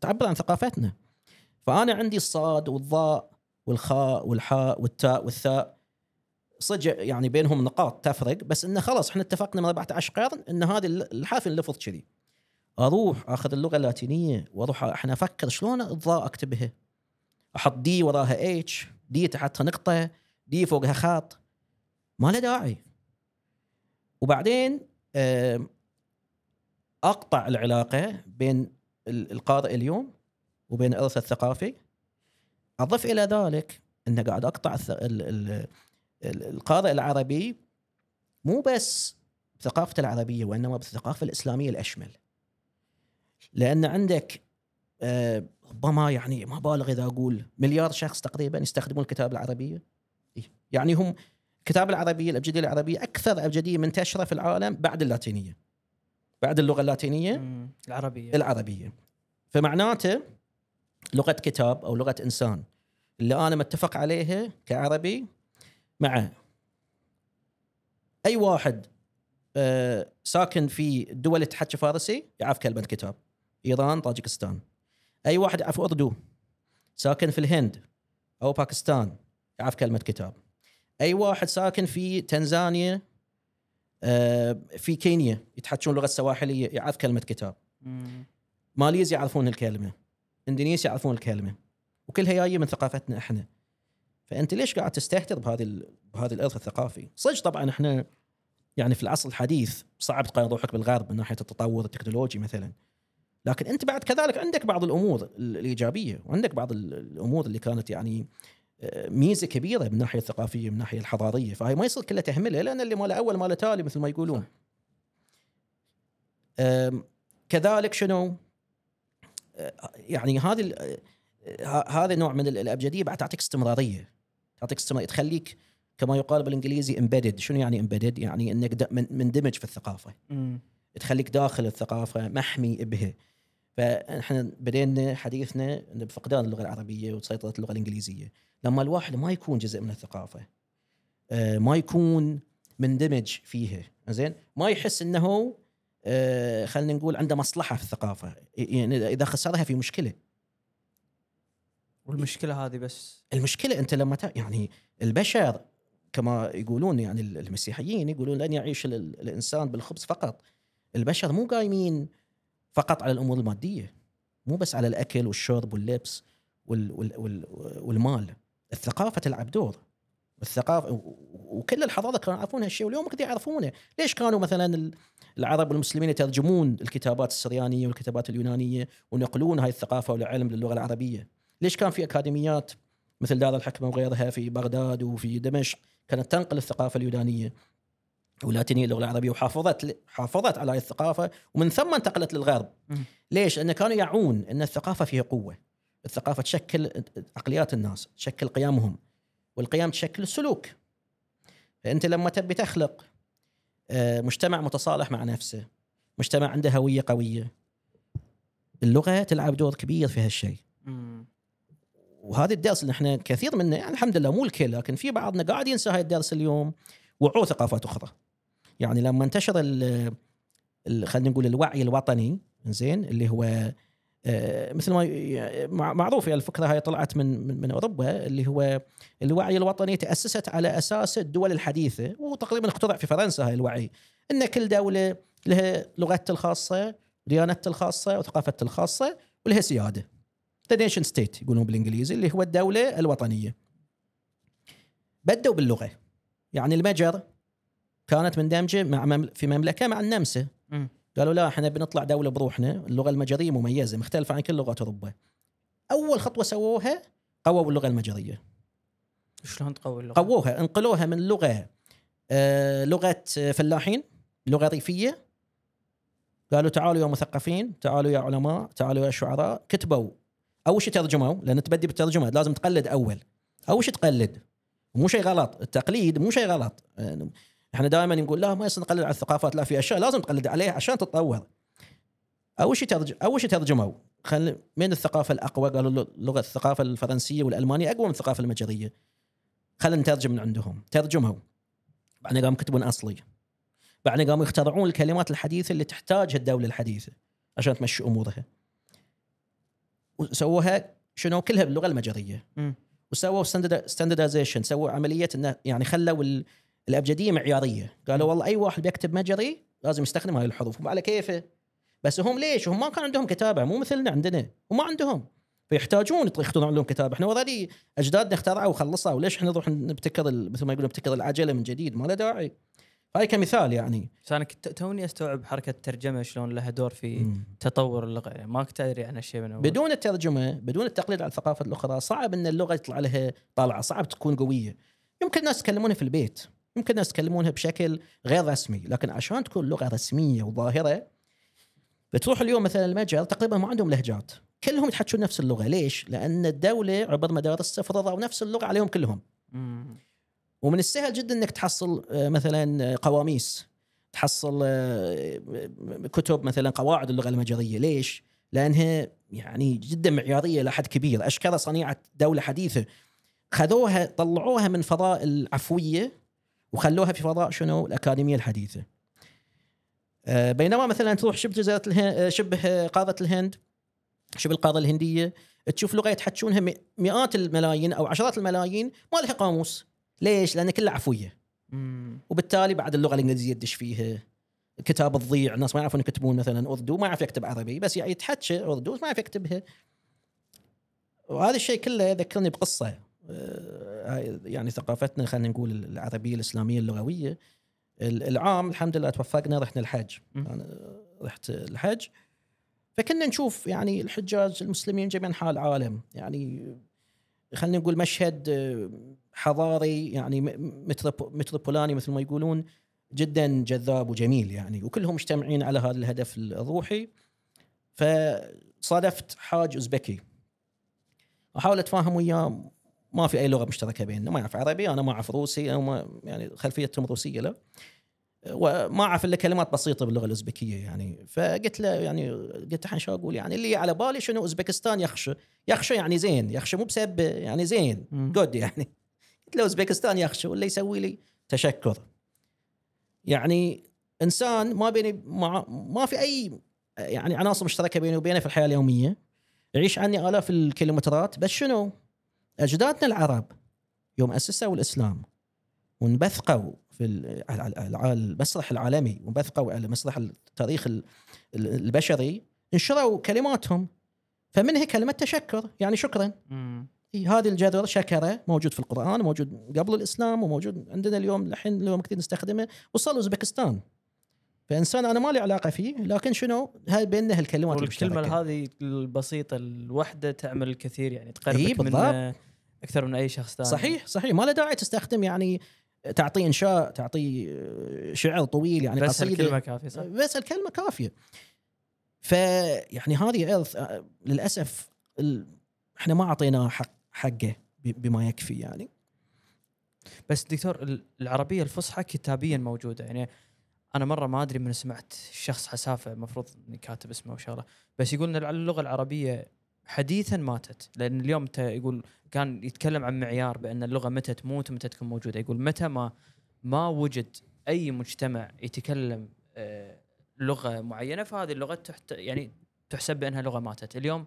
تعبر عن ثقافتنا. فأنا عندي الصاد والضاء والخاء والحاء والتاء والثاء. صدق يعني بينهم نقاط تفرق بس انه خلاص إحنا اتفقنا من 14 قرن إن هذه الحرف نلفظ كذي. أروح أخذ اللغة اللاتينية وأروح إحنا أفكر شلون الضاء اكتبها أحط دي وراها اتش دي تحتها نقطة دي فوقها خط ما له داعي. وبعدين أقطع العلاقة بين ال- القارئ اليوم وبين الأرث الثقافي. أضف إلى ذلك إنه قاعد أقطع القارئ العربي مو بس بثقافته العربية وإنما بالثقافة الإسلامية الأشمل. لأن عندك آه، ربما يعني ما بالغ إذا أقول مليار شخص تقريبا يستخدمون الكتاب العربيه. إيه. يعني هم الكتاب العربيه الأبجدية العربيه أكثر أبجدية منتشرة في العالم بعد اللاتينية. بعد اللغة اللاتينية مم. العربية العربية. فمعناته لغة كتاب أو لغة إنسان اللي أنا متفق عليها كعربي مع أي واحد آه، ساكن في اللي تحكي فارسي يعرف كلمة كتاب إيران طاجكستان. أي واحد يعرف أردو ساكن في الهند أو باكستان يعرف كلمة كتاب. أي واحد ساكن في تنزانيا آه، في كينيا يتحكون اللغة السواحليه يعرف كلمة كتاب. ماليزيا يعرفون الكلمة. إندونيسيا يعرفون الكلمة. وكلها جاية من ثقافتنا إحنا. فأنت ليش قاعد تستهتر بهذه بهذا الإرث الثقافي؟ صدق طبعا إحنا يعني في العصر الحديث صعب تقارن روحك بالغرب من ناحية التطور التكنولوجي مثلا. لكن أنت بعد كذلك عندك بعض الأمور ال- الإيجابية وعندك بعض ال- الأمور اللي كانت يعني آه، ميزة كبيرة من الناحية الثقافية من الناحية الحضارية. فهي ما يصير كلها تهملها لأن اللي ما له أول ما له تالي مثل ما يقولون. كذلك شنو؟ آه، يعني هذه آه، هذا نوع من ال- الأبجدية بعد تعطيك استمرارية. تعطيك استمرارية. تخليك كما يقال بالإنجليزي امبيدد شنو يعني امبيدد يعني إنك مندمج في الثقافة. مم. تخليك داخل الثقافة محمي بها. فاحنا بدينا حديثنا بفقدان اللغة العربية وسيطره اللغة الإنجليزية. لما الواحد ما يكون جزء من الثقافة آه، ما يكون مندمج فيها زين؟ ما يحس إنه آه، خلينا نقول عنده مصلحة في الثقافة. يعني إذا خسرها في مشكلة. والمشكلة هذه بس. المشكلة أنت لما ت... يعني البشر كما يقولون يعني المسيحيين يقولون لن يعيش ال- الإنسان بالخبز فقط. البشر مو قايمين فقط على الأمور المادية مو بس على الأكل والشرب واللبس وال... وال... وال... والمال. الثقافة تلعب دور. الثقافه وكل الحضارة كانوا يعرفون هالشيء واليوم كده يعرفونه. ليش كانوا مثلا ال- العرب والمسلمين يترجمون الكتابات السريانية والكتابات اليونانية ونقلون هاي الثقافة والعلم للغة العربية؟ ليش كان في أكاديميات مثل دار الحكمة وغيرها في بغداد وفي دمشق كانت تنقل الثقافة اليونانية؟ واللاتينيه اللغة العربية وحافظت حافظت على الثقافة ومن ثم انتقلت للغرب. ليش؟ لأن كانوا يعون إن الثقافة فيها قوة. الثقافة تشكل عقليات الناس، تشكل قيمهم والقيم تشكل السلوك. فأنت لما تبي تخلق آه، مجتمع متصالح مع نفسه، مجتمع عنده هوية قوية. اللغة تلعب دور كبير في هالشيء. وهذا الدرس اللي إحنا كثير منه يعني الحمد لله مو الكل لكن في بعضنا قاعد ينسى هاي الدرس اليوم وعوه ثقافات أخرى. يعني لما انتشر ال- خلينا نقول الوعي الوطني زين اللي هو آه، مثل ما معروف يعني الفكرة هاي طلعت من من, أوروبا اللي هو الوعي الوطني تأسست على أساس الدول الحديثة وتقريبا اخترع في فرنسا هاي الوعي إن كل دولة لها لغتها الخاصة ديانتها الخاصة وثقافتها الخاصة ولها سيادة. the nation state يقولون بالإنجليزي اللي هو الدولة الوطنية. بدوا باللغة يعني المجر كانت مندمجه مع ممل في مملكة مع النمسا. قالوا لا إحنا بنطلع دولة بروحنا اللغة المجرية مميزة مختلفة عن كل لغات أوروبا. أول خطوة سووها قووا اللغة المجرية. شلون تقوي اللغة؟ قووها انقلوها من لغة آه لغة فلاحين لغة ريفية. قالوا تعالوا يا مثقفين تعالوا يا علماء تعالوا يا شعراء. كتبوا. أول شيء ترجموا لأن تبدي بالترجمة لازم تقلد أول. أول شيء تقلد. مو شيء غلط. التقليد مو شيء غلط. إحنا دائما نقول لا ما يصير نقلد على الثقافات لا في أشياء لازم تقلد عليها عشان تتطور. أول شيء ترج... أول شيء ترجموا خل من الثقافة الأقوى؟ قالوا اللغة الثقافة الفرنسية والألمانية أقوى من الثقافة المجرية. خلينا نترجم من عندهم. ترجموا. بعدين قاموا يكتبون أصلي. بعدين قاموا يخترعون الكلمات الحديثة اللي تحتاجها الدولة الحديثة عشان تمشي أمورها. وسووها شنو؟ كلها باللغة المجرية. وسووا ستاندردايزيشن سووا عملية إنه يعني خلوا الأبجدية معيارية. قالوا والله أي واحد بيكتب مجري لازم يستخدم هاي الحروف وعلى كيفه. بس هم ليش؟ هم ما كان عندهم كتابة. مو مثلنا عندنا. هم ما عندهم. فيحتاجون يخترعون لهم كتابه إحنا اوريدي أجدادنا اخترعوا وخلصوا. وليش إحنا نروح نبتكر ال- مثل ما يقولون نبتكر العجلة من جديد؟ ما له داعي. هاي كمثال يعني. بس أنا كنت توني أستوعب حركة الترجمة شلون لها دور في مم. تطور اللغة. يعني ما كنت أدري عن هالشيء من أول. بدون الترجمة بدون التقليد على الثقافة الأخرى صعب إن اللغة يطلع لها طلعة. صعب تكون قوية. يمكن الناس يتكلمونها في البيت. يمكن الناس يتكلمونها بشكل غير رسمي لكن عشان تكون لغة رسمية وظاهرة بتروح اليوم مثلا المجر تقريبا ما عندهم لهجات. كلهم يتحكون نفس اللغة. ليش؟ لأن الدولة عبر مدارس فرضوا نفس اللغة عليهم كلهم. مم. ومن السهل جدا إنك تحصل آه، مثلا آه، قواميس. تحصل آه، كتب مثلا قواعد اللغة المجريه ليش؟ لأنها يعني جدا معيارية إلى حد كبير. أشكال صنيعة دولة حديثة. خذوها طلعوها من فضاء العفوية. وخلوها في فضاء شنو؟ الأكاديمية الحديثة. آه، بينما مثلا تروح شبه جزيرة الهند شبه قارة الهند شبه القارة الهندية تشوف لغة يتحكونها مئات الملايين أو عشرات الملايين ما لها قاموس ليش؟ لأن كلها عفوية مم. وبالتالي بعد اللغة الإنجليزية تدش فيها كتاب تضيع الناس ما يعرفون يكتبون مثلا أردو ما يعرف يكتب عربي بس يعني يتحكى أردو ما يعرف يكتبها وهذا الشيء كله يذكرني بقصة آه، يعني ثقافتنا خلينا نقول العربية الإسلامية اللغوية ال- العام الحمد لله توفقنا رحنا الحج. أنا رحت الحج فكنا نشوف يعني الحجاج المسلمين جميع انحاء العالم يعني خلينا نقول مشهد حضاري يعني متروبولاني مثل ما يقولون جدا جذاب وجميل يعني. وكلهم مجتمعين على هذا الهدف الروحي. فصادفت حاج أوزبكي. أحاول أتفاهم وياه ما في أي لغة مشتركة بيننا ما يعرف عربي أنا ما أعرف روسي أو ما يعني خلفيتهم روسية لا. وما أعرف إلا كلمات بسيطة باللغة الأوزبكية يعني. فقلت له يعني قلت الحين شو أقول؟ يعني اللي على بالي شنو؟ أوزبكستان يخشى يخشى يعني زين يخشى مو بسب يعني زين. جود يعني. قلت له أوزبكستان يخشى ولا يسوي لي تشكر. يعني إنسان ما بيني مع ما في أي يعني عناصر مشتركة بيني وبينه في الحياة اليومية. يعيش عني آلاف الكيلومترات بس شنو؟ أجدادنا العرب يوم أسسوا الإسلام وانبثقوا في المسرح العالمي وانبثقوا على مسرح التاريخ ال- ال- البشري انشروا كلماتهم. فمنها كلمة تشكر؟ يعني شكرا. مم. هذه الجذر شكره موجود في القرآن موجود قبل الإسلام وموجود عندنا اليوم الحين اليوم كثير نستخدمه وصل اوزبكستان فإنسان أنا ما لي علاقة فيه لكن شنو؟ هاي بيننا هالكلمات والكلمة المشتركة. هذه البسيطة الوحدة تعمل الكثير يعني تقربك إيه، من. أكثر من أي شخص ثاني. صحيح صحيح. ما له داعي تستخدم يعني تعطي إنشاء تعطي آه، شعر طويل يعني بس قصيدة. الكلمة كافية صح؟ بس الكلمة كافية. فيعني هذه ارث آه، للأسف ال... إحنا ما اعطيناه حق حقه بما يكفي يعني. بس دكتور ال- العربية الفصحى كتابيا موجودة يعني أنا مرة ما أدري من سمعت شخص حسافه المفروض إني كاتب اسمه أو شغله بس يقول إن اللغة العربية حديثا ماتت. لأن اليوم انت يقول كان يتكلم عن معيار بأن اللغة متى تموت ومتى تكون موجودة. يقول متى ما ما وجد أي مجتمع يتكلم آه، لغة معينة فهذه اللغة تحت يعني تحسب بأنها لغة ماتت. اليوم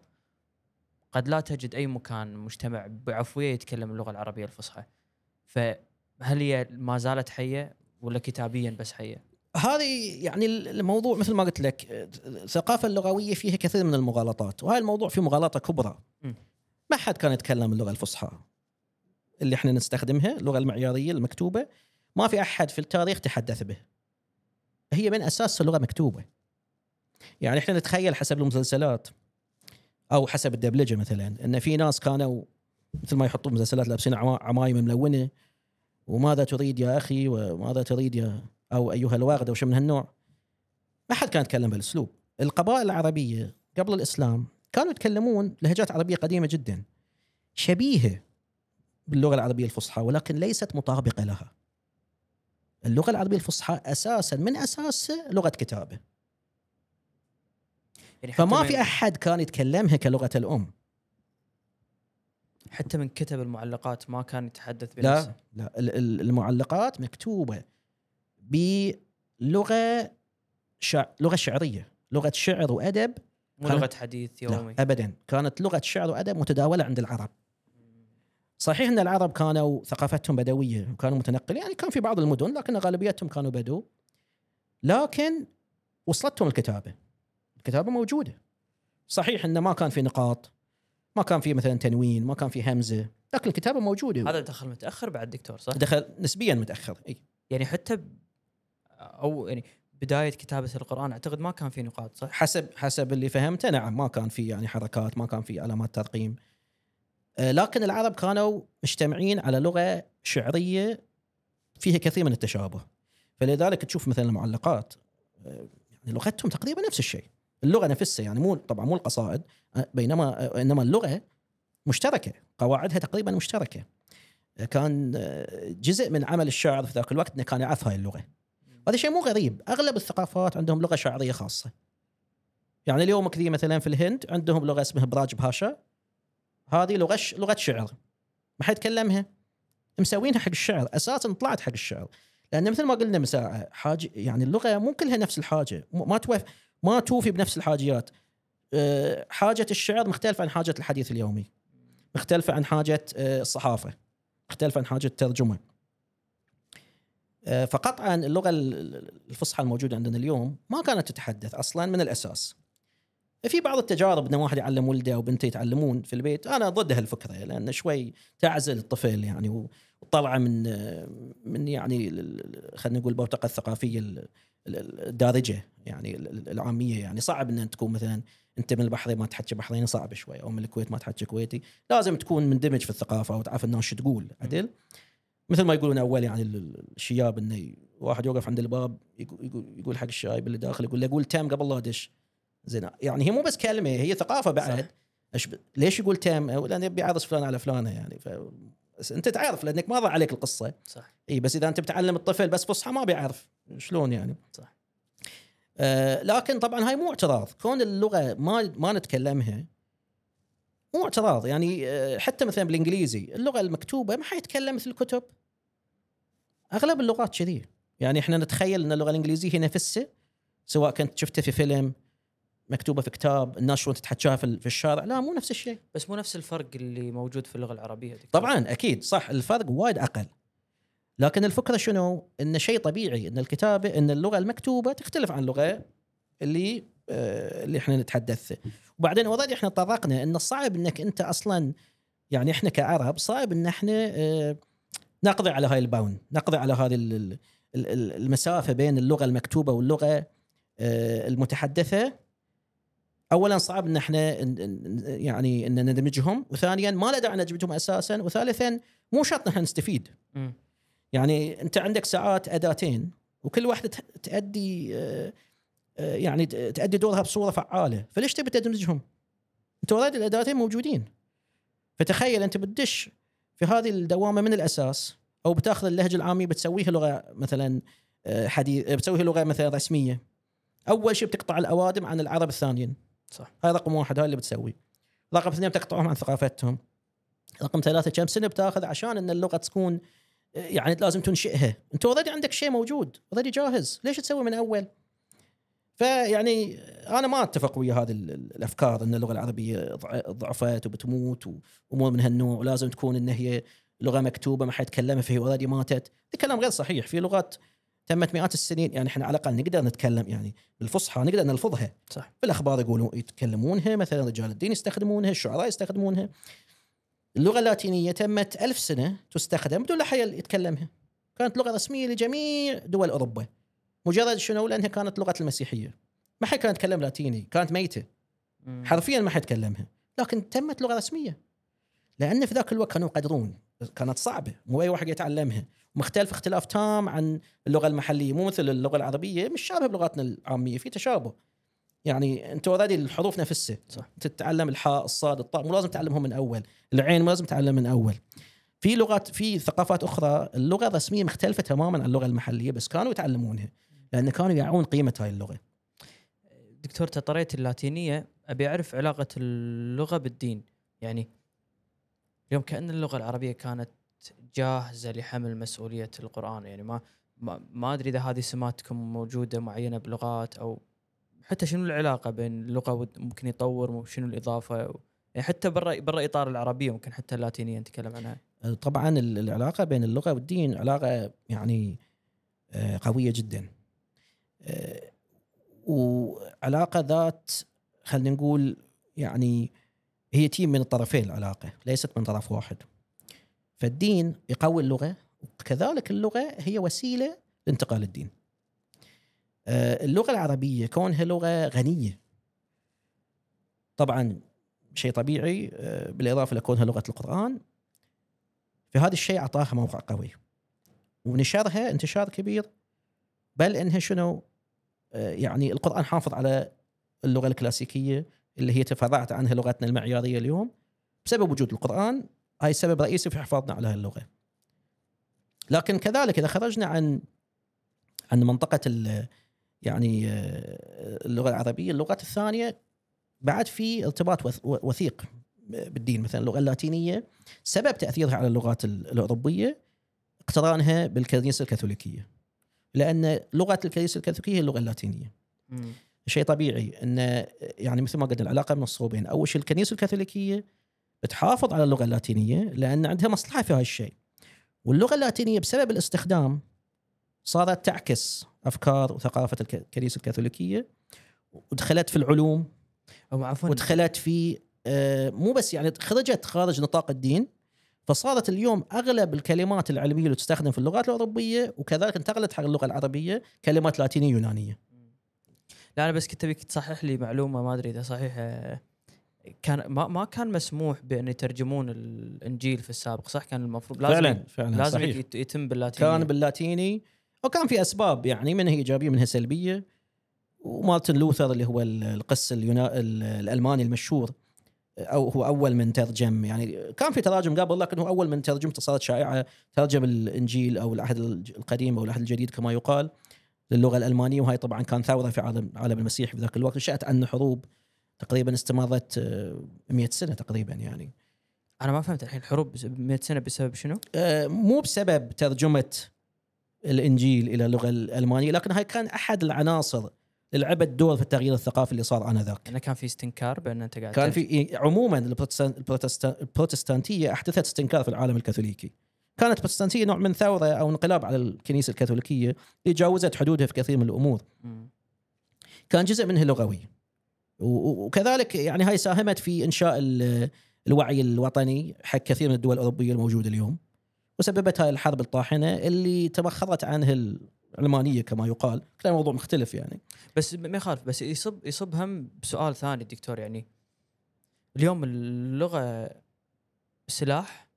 قد لا تجد أي مكان مجتمع بعفوية يتكلم اللغة العربية الفصحى. فهل هي ما زالت حية ولا كتابيا بس حية؟ هذه يعني الموضوع مثل ما قلت لك الثقافة اللغوية فيها كثير من المغالطات وهذا الموضوع فيه مغالطة كبرى. ما حد كان يتكلم اللغة الفصحى اللي إحنا نستخدمها اللغة المعيارية المكتوبة. ما في أحد في التاريخ تحدث به. هي من اساسها لغه مكتوبة. يعني إحنا نتخيل حسب المسلسلات أو حسب الدبلجة مثلا إن في ناس كانوا مثل ما يحطون مسلسلات لابسين عما- عمايم ملونة وماذا تريد يا أخي؟ وماذا تريد يا أو أيها الواغد أو شيء من هالنوع. ما حد كان يتكلم بهالأسلوب. القبائل العربية قبل الإسلام كانوا يتكلمون لهجات عربية قديمة جدا شبيهة باللغة العربية الفصحى ولكن ليست مطابقة لها. اللغة العربية الفصحى أساسا من اساسها لغة كتابة. يعني فما في أحد كان يتكلمها كلغة الأم. حتى من كتب المعلقات ما كان يتحدث بنفسه. لا لا. ال- ال- المعلقات مكتوبة. بلغة شع... لغة شعرية لغة شعر وأدب مو لغة حديث يومي. لا ابدا. كانت لغة شعر وأدب متداولة عند العرب. صحيح إن العرب كانوا ثقافتهم بدوية وكانوا متنقلين يعني كان في بعض المدن لكن غالبيتهم كانوا بدو. لكن وصلتهم الكتابة. الكتابة موجودة. صحيح انه ما كان في نقاط ما كان في مثلا تنوين ما كان في همزة لكن الكتابة موجودة. هذا دخل متأخر بعد دكتور صح؟ دخل نسبيا متأخر إي. يعني حتى. أو يعني بداية كتابة القرآن أعتقد ما كان في نقاط صح؟ حسب حسب اللي فهمته نعم ما كان في يعني حركات ما كان في علامات ترقيم. آه، لكن العرب كانوا مجتمعين على لغة شعرية فيها كثير من التشابه. فلذلك تشوف مثلا المعلقات آه، يعني لغتهم تقريبا نفس الشيء. اللغة نفسها يعني مو طبعا مو القصائد آه، بينما إنما اللغة مشتركة قواعدها تقريبا مشتركة. كان جزء من عمل الشاعر في ذاك الوقت إنه كان يعرف هاي اللغة. هذا شيء مو غريب. أغلب الثقافات عندهم لغة شعرية خاصة. يعني اليوم كذي مثلا في الهند عندهم لغة اسمها براج باشا. هذه لغة. لغة شعر. ما حد يتكلمها. مسوينها حق الشعر. أساسا طلعت حق الشعر. لأن مثل ما قلنا من ساعه حاجة يعني اللغة مو كلها نفس الحاجة. ما توف ما توفي بنفس الحاجيات. أه، حاجة الشعر مختلفة عن حاجة الحديث اليومي. مختلفة عن حاجة أه، الصحافة. مختلفة عن حاجة الترجمة. فقطعا اللغة ال- الفصحى الموجودة عندنا اليوم ما كانت تتحدث أصلا من الأساس. في بعض التجارب ان واحد يعلم ولده أو بنته يتعلمون في البيت أنا ضد هالفكرة لأن شوي تعزل الطفل يعني وطلعه من من يعني خلينا نقول البوتقه الثقافية ال- ال- الدارجة يعني ال- ال- العامية يعني. صعب ان تكون مثلا أنت من البحرين ما تحكي بحريني صعب شوي أو من الكويت ما تحكي كويتي. لازم تكون مندمج في الثقافة وتعرف الناس شو تقول عدل؟ مثل ما يقولون أول يعني ال- ال- الشياب إنه واحد يوقف عند الباب يقول, يقول, يقول حق الشايب اللي داخل يقول له قول تام قبل لا ادش زين. يعني هي مو بس كلمة هي ثقافة بعد. صح. ليش يقول تام؟ لأن يبي يعرس فلان على فلانة يعني. ف... بس أنت تعرف لأنك مر عليك القصة. صح. إي بس إذا أنت بتعلم الطفل بس فصحى ما بيعرف شلون يعني. صح. آه لكن طبعا هاي مو اعتراض. كون اللغة ما ما نتكلمها مو اعتراض يعني آه حتى مثلا بالإنجليزي اللغة المكتوبة ما حيتكلم مثل الكتب. أغلب اللغات كذي. يعني إحنا نتخيل إن اللغة الإنجليزية هي نفسها سواء كنت شفتها في فيلم مكتوبة في كتاب الناس شلون تتحكاها في ال- في الشارع. لا مو نفس الشيء. بس مو نفس الفرق اللي موجود في اللغة العربية دكتور. طبعا أكيد صح. الفرق وايد أقل. لكن الفكرة شنو؟ إن شيء طبيعي إن الكتابة إن اللغة المكتوبة تختلف عن اللغة اللي اللي إحنا نتحدث. وبعدين already إحنا طرقنا إن الصعب إنك أنت أصلا يعني إحنا كعرب صعب إن إحنا آه نقضي على هاي ال bond نقضي على هذه ال- ال- ال- المسافة بين اللغة المكتوبة واللغة آه المتحدثة. اولا صعب إن إحنا يعني إن ندمجهم وثانيا ما له داعي ندمجهم أساسا وثالثا مو شرط نحن نستفيد. يعني أنت عندك ساعات أداتين وكل واحدة تؤدي آه، آه، يعني ت- تؤدي دورها بصورة فعالة. فليش تبي تدمجهم؟ أنت اوريدي الأداتين موجودين. فتخيل أنت بتدش في هذه الدوامة من الأساس أو بتاخذ اللهجة العامية بتسويها لغة مثلا آه، حديث بتسويها لغة مثلا رسمية. أول شيء بتقطع الأوادم عن العرب الثانيين. صح. هاي رقم واحد هاي اللي بتسوي. رقم اثنين بتقطعهم عن ثقافتهم. رقم ثلاثة كم سنة بتاخذ عشان إن اللغة تكون يعني لازم تنشئها. أنت already عندك شيء موجود already جاهز. ليش تسوي من أول؟ فيعني أنا ما أتفق ويا هذه ال- ال- الأفكار إن اللغة العربية ضع- ضعفت وبتموت وأمور من هالنوع ولازم تكون إن هي لغة مكتوبة ما حد يتكلمها فهي اوريدي ماتت. هذا كلام غير صحيح. في لغات تمت مئات السنين يعني إحنا على الأقل نقدر نتكلم يعني بالفصحى نقدر نلفظها. صح. في الأخبار يقولون يتكلمونها مثلا رجال الدين يستخدمونها الشعراء يستخدمونها. اللغة اللاتينية تمت ألف سنة تستخدم بدون لا حد يتكلمها. كانت لغة رسمية لجميع دول أوروبا. مجرد شنو؟ لأنها كانت لغة المسيحية. ما حد كان يتكلم لاتيني كانت ميتة. حرفيا ما حد يتكلمها. لكن تمت لغة رسمية. لأن في ذاك الوقت كانوا يقدرون. كانت صعبة. مو أي واحد يتعلمها. مختلف اختلاف تام عن اللغة المحلية. مو مثل اللغة العربية. مش شابه بلغتنا العامية. في تشابه. يعني انت اوريدي الحروف نفسها. صح. تتعلم الحاء الصاد الطاء. مو لازم تعلمهم من أول. العين مو لازم تعلم من أول. في لغات في ثقافات أخرى. اللغة الرسمية مختلفة تماما عن اللغة المحلية. بس كانوا يتعلمونها. لأن كانوا يعون قيمة هاي اللغة. دكتور تطريت اللاتينية أبي أعرف علاقة اللغة بالدين. يعني اليوم كأن اللغة العربية كانت جاهزة لحمل مسؤولية القرآن. يعني ما ما, أدري إذا هذه سماتكم موجودة معينة بلغات أو حتى شنو العلاقة بين اللغة ممكن يطور شنو الإضافة؟ يعني حتى برا برا إطار العربية ممكن حتى اللاتينية نتكلم عنها. طبعا ال- العلاقة بين اللغة والدين علاقة يعني آه، قوية جدا. وعلاقة ذات خلينا نقول يعني هي تيم من الطرفين العلاقة ليست من طرف واحد. فالدين يقوي اللغة وكذلك اللغة هي وسيلة لانتقال الدين. آه، اللغة العربية كونها لغة غنية. طبعا شيء طبيعي آه، بالإضافة لكونها لغة القرآن. فهذا الشيء أعطاها موقع قوي. ونشرها انتشار كبير. بل إنها شنو؟ يعني القرآن حافظ على اللغة الكلاسيكية اللي هي تفرعت عنها لغتنا المعيارية اليوم. بسبب وجود القرآن هاي سبب رئيسي في حفاظنا على هاللغة. لكن كذلك إذا خرجنا عن عن منطقة ال- يعني آه، اللغة العربية اللغات الثانية بعد في ارتباط وث- وثيق بالدين. مثلا اللغة اللاتينية سبب تأثيرها على اللغات ال- الأوروبية اقترانها بالكنيسة الكاثوليكية. لأن لغة الكنيسه الكاثوليكية هي اللغة اللاتينية. مم. شيء طبيعي إن يعني مثل ما قلنا العلاقة من الصوبين. أول شيء الكنيسة الكاثوليكية بتحافظ على اللغة اللاتينية لأن عندها مصلحة في هذا الشيء. واللغة اللاتينية بسبب الاستخدام صارت تعكس أفكار وثقافة الك- الكنيسة الكاثوليكية. ودخلت في العلوم. أو عفوا. ودخلت في آه، مو بس يعني خرجت خارج نطاق الدين. فصارت اليوم أغلب الكلمات العلميه اللي تستخدم في اللغات الاوروبيه وكذلك انتقلت حق اللغة العربية كلمات لاتينية يونانيه لا أنا بس كنت ابيك تصحح لي معلومة ما أدري إذا صحيحة. كان ما ما كان مسموح بأن يترجمون الإنجيل في السابق صح؟ كان المفروض لازم فعلا فعلا لازم صحيح. يت- يتم باللاتينية. كان باللاتيني وكان في أسباب يعني منها إيجابية منها سلبية ومارتن لوثر اللي هو ال- القس اليونا ال- الألماني المشهور. أو هو أول من ترجم يعني كان في تراجم قبل لكن هو أول من ترجمته صارت شائعة ترجم الإنجيل أو العهد القديم أو العهد الجديد كما يقال للغة الألمانية وهي طبعا كان ثورة في عالم عالم المسيح في ذاك الوقت نشات عنه حروب تقريبا استمرت آه، 100 سنة تقريبا يعني أنا ما فهمت الحين الحروب بس- 100 سنة بسبب شنو؟ آه، مو بسبب ترجمة الإنجيل إلى اللغة الألمانية لكن هاي كان أحد العناصر لعبت دور في التغيير الثقافي اللي صار آنذاك. انه كان في استنكار بأن أنت قاعد كان. في عموما البروتستان- البروتستان- البروتستانتية أحدثت استنكار في العالم الكاثوليكي. كانت البروتستانتية نوع من ثورة أو انقلاب على الكنيسة الكاثوليكية اللي جاوزت حدودها في كثير من الأمور. كان جزء منها لغوي. وكذلك يعني هاي ساهمت في إنشاء ال- الوعي الوطني حق كثير من الدول الأوروبية الموجودة اليوم. وسببت هاي الحرب الطاحنة اللي تبخرت عنها العلمانيه كما يقال. كان موضوع مختلف يعني. بس ما يخالف بس يصب يصب هم بسؤال ثاني دكتور يعني. اليوم اللغة سلاح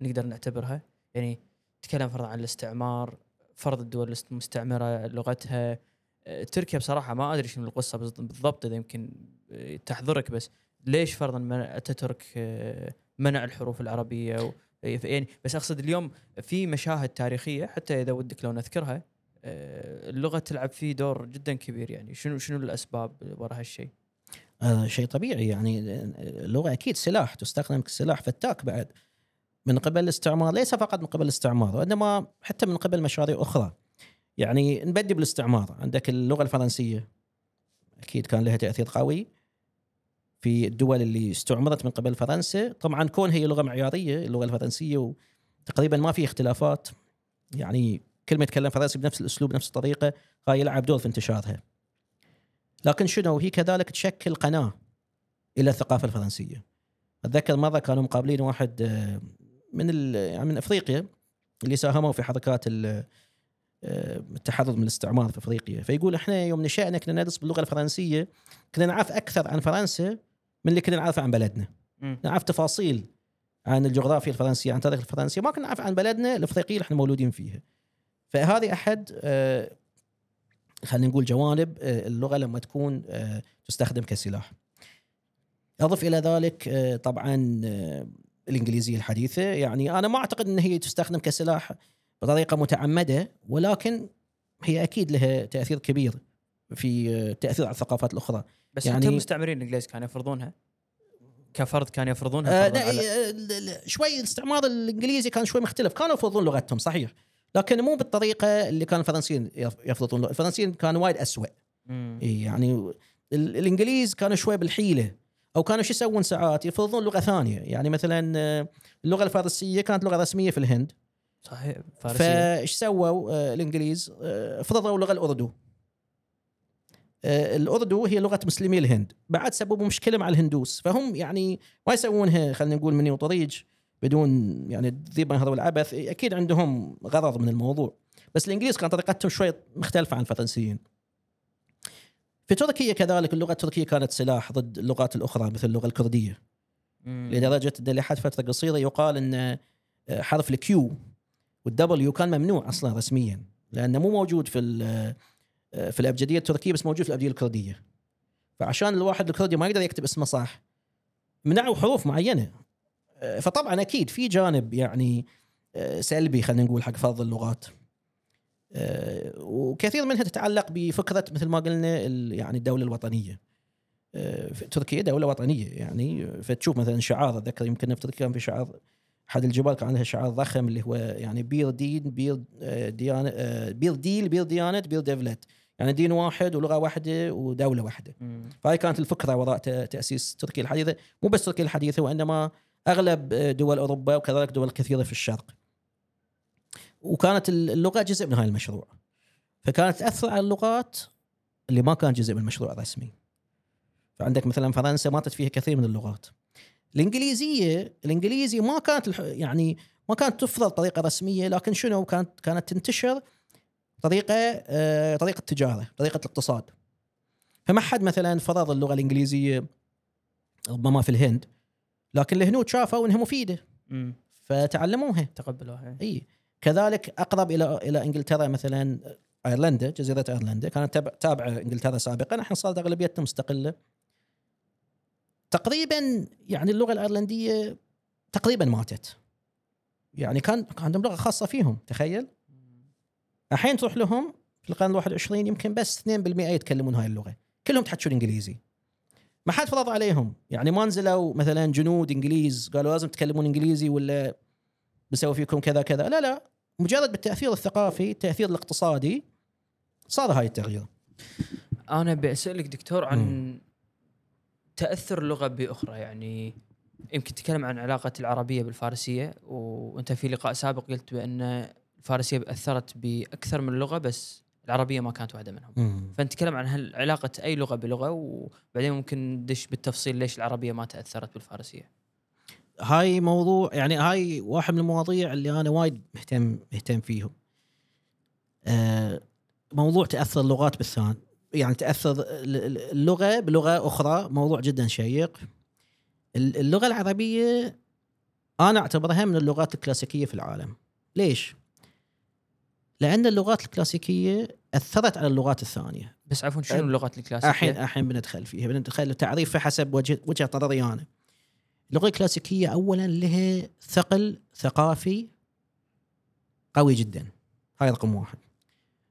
نقدر نعتبرها؟ يعني تكلم فرضا عن الاستعمار فرض الدول المستعمرة لغتها. آه، تركيا بصراحة ما أدري شنو القصة بالض- بالضبط إذا يمكن آه، تحضرك بس ليش فرضا منع اتاتورك آه، منع الحروف العربية؟ يعني بس أقصد اليوم في مشاهد تاريخية حتى إذا ودك لو نذكرها اللغة تلعب فيه دور جدا كبير يعني. شنو شنو الأسباب وراء هالشيء؟ هذا شيء طبيعي يعني. اللغة أكيد سلاح تستخدم كسلاح فتاك بعد. من قبل الاستعمار ليس فقط من قبل الاستعمار وإنما حتى من قبل مشاريع أخرى. يعني نبدي بالاستعمار. عندك اللغة الفرنسية. أكيد كان لها تأثير قوي في الدول اللي استعمرت من قبل فرنسا. طبعا كون هي لغة معيارية اللغة الفرنسية وتقريبا ما في اختلافات. يعني كل ما يتكلم فرنسي بنفس الأسلوب نفس الطريقة هاي يلعب دور في انتشارها. لكن شنو هي كذلك تشكل قناة إلى الثقافة الفرنسية. أتذكر مرة كانوا مقابلين واحد آه، من يعني من أفريقيا اللي ساهموا في حركات آه، التحرر من الاستعمار في أفريقيا. فيقول إحنا يوم نشأنا كنا ندرس باللغة الفرنسية كنا نعرف أكثر عن فرنسا من اللي كنا نعرفه عن بلدنا. نعرف تفاصيل عن الجغرافيا الفرنسية عن تاريخ الفرنسية. ما كنا نعرف عن بلدنا الأفريقية اللي إحنا مولودين فيها. فهذه أحد آه، خلينا نقول جوانب آه، اللغة لما تكون آه، تستخدم كسلاح. أضف إلى ذلك طبعا الإنجليزية الحديثة. يعني أنا ما أعتقد إن هي تستخدم كسلاح بطريقة متعمدة ولكن هي أكيد لها تأثير كبير في آه، تأثير على الثقافات الأخرى. بس يعني- حتى المستعمرين الإنجليز كانوا يفرضونها؟ كفرد كانوا يفرضونها؟ آه لا، على- شوي الاستعمار الإنجليزي كان شوي مختلف. كانوا يفرضون لغتهم صحيح. لكن مو بالطريقة اللي كان الفرنسيين يف- يفرضون الفرنسيين كانوا وايد اسوء يعني ال- الإنجليز كانوا شوي بالحيلة. أو كانوا شو يسوون ساعات؟ يفرضون لغة ثانية. يعني مثلا آه، اللغة الفارسية كانت لغة رسمية في الهند. صحيح فارسية. فايش سووا آه، الإنجليز؟ آه، فرضوا لغة الأردو. الأردو هي لغة مسلمي الهند. بعد سببوا مشكلة مع الهندوس. فهم يعني ما يسوونها خلينا نقول مني وطريج بدون يعني ذيب هذا العبث أكيد عندهم غرض من الموضوع. بس الإنجليز كانت طريقتهم شوي مختلفة عن الفرنسيين. في تركيا كذلك اللغة التركية كانت سلاح ضد اللغات الأخرى مثل اللغة الكردية. مم. لدرجة أن لحد فترة قصيرة يقال إن حرف الكيو والدبليو كان ممنوع أصلا رسميا لأنه مو موجود في ال- في الأبجدية التركية بس موجود في الأبجدية الكردية. فعشان الواحد الكردي ما يقدر يكتب اسمه صح منعوا حروف معينة. فطبعا أكيد في جانب يعني سلبي خلينا نقول حق فرض اللغات. وكثير منها تتعلق بفكرة مثل ما قلنا يعني الدولة الوطنية. في تركيا دولة وطنية يعني فتشوف مثلا شعار أتذكر يمكن في تركيا كان في شعار أحد الجبال كان عندها شعار ضخم اللي هو يعني bir din bir آه، ديانه آه، bir dil bir ديانه bir devlet يعني دين واحد ولغة واحدة ودولة واحدة. فهي كانت الفكرة وراء تأسيس تركيا الحديثة. مو بس تركيا الحديثة وإنما أغلب دول أوروبا وكذلك دول كثيرة في الشرق. وكانت اللغة جزء من هاي المشروع. فكانت تأثر على اللغات اللي ما كان جزء من المشروع الرسمي. فعندك مثلا فرنسا ماتت فيها كثير من اللغات. الإنجليزية الانجليزي ما كانت يعني ما كانت تفرض طريقة رسمية لكن شنو؟ كانت كانت تنتشر طريقة آه، طريقة تجارة طريقة الاقتصاد. فما حد مثلا فرض اللغة الإنجليزية ربما في الهند. لكن الهنود شافوا إنها مفيدة. مم. فتعلموها. تقبلوها اي كذلك أقرب إلى إلى إنجلترا مثلا أيرلندا جزيرة إيرلندا كانت تابع- تابعه إنجلترا سابقا. الحين صارت اغلبيتها مستقلة. تقريبا يعني اللغة الأيرلندية تقريبا ماتت. يعني كان كان عندهم لغة خاصة فيهم تخيل. الحين تروح لهم في القرن ال 21 يمكن بس 2% يتكلمون هاي اللغة. كلهم تحكون إنجليزي. ما حد فرض عليهم. يعني ما نزلوا مثلا جنود إنجليز قالوا لازم تتكلمون إنجليزي ولا بسوي فيكم كذا كذا. لا لا مجرد بالتأثير الثقافي التأثير الاقتصادي صار هاي التغيير. أنا بسالك دكتور عن مم. تأثر اللغة بأخرى. يعني يمكن تتكلم عن علاقة العربية بالفارسية وأنت في لقاء سابق قلت بأن الفارسية أثرت بأكثر من لغة بس العربية ما كانت واحدة منهم فنتكلم عن هل علاقة أي لغة بلغة وبعدين ممكن ندش بالتفصيل ليش العربية ما تأثرت بالفارسية هاي موضوع يعني هاي واحد من المواضيع اللي أنا وايد مهتم مهتم فيهم. آه موضوع تأثر اللغات بالثان يعني تأثر ال- ال- اللغة بلغة أخرى موضوع جدا شيق. ال- اللغة العربية أنا أعتبرها من اللغات الكلاسيكية في العالم. ليش؟ لأن اللغات الكلاسيكية أثرت على اللغات الثانية. بس عفوا شنو اللغات الكلاسيكية؟ الحين الحين بندخل فيها بندخل تعريفها حسب وجه وجهه نظري أنا. اللغة الكلاسيكية اولا لها ثقل ثقافي قوي جدا. هاي رقم واحد.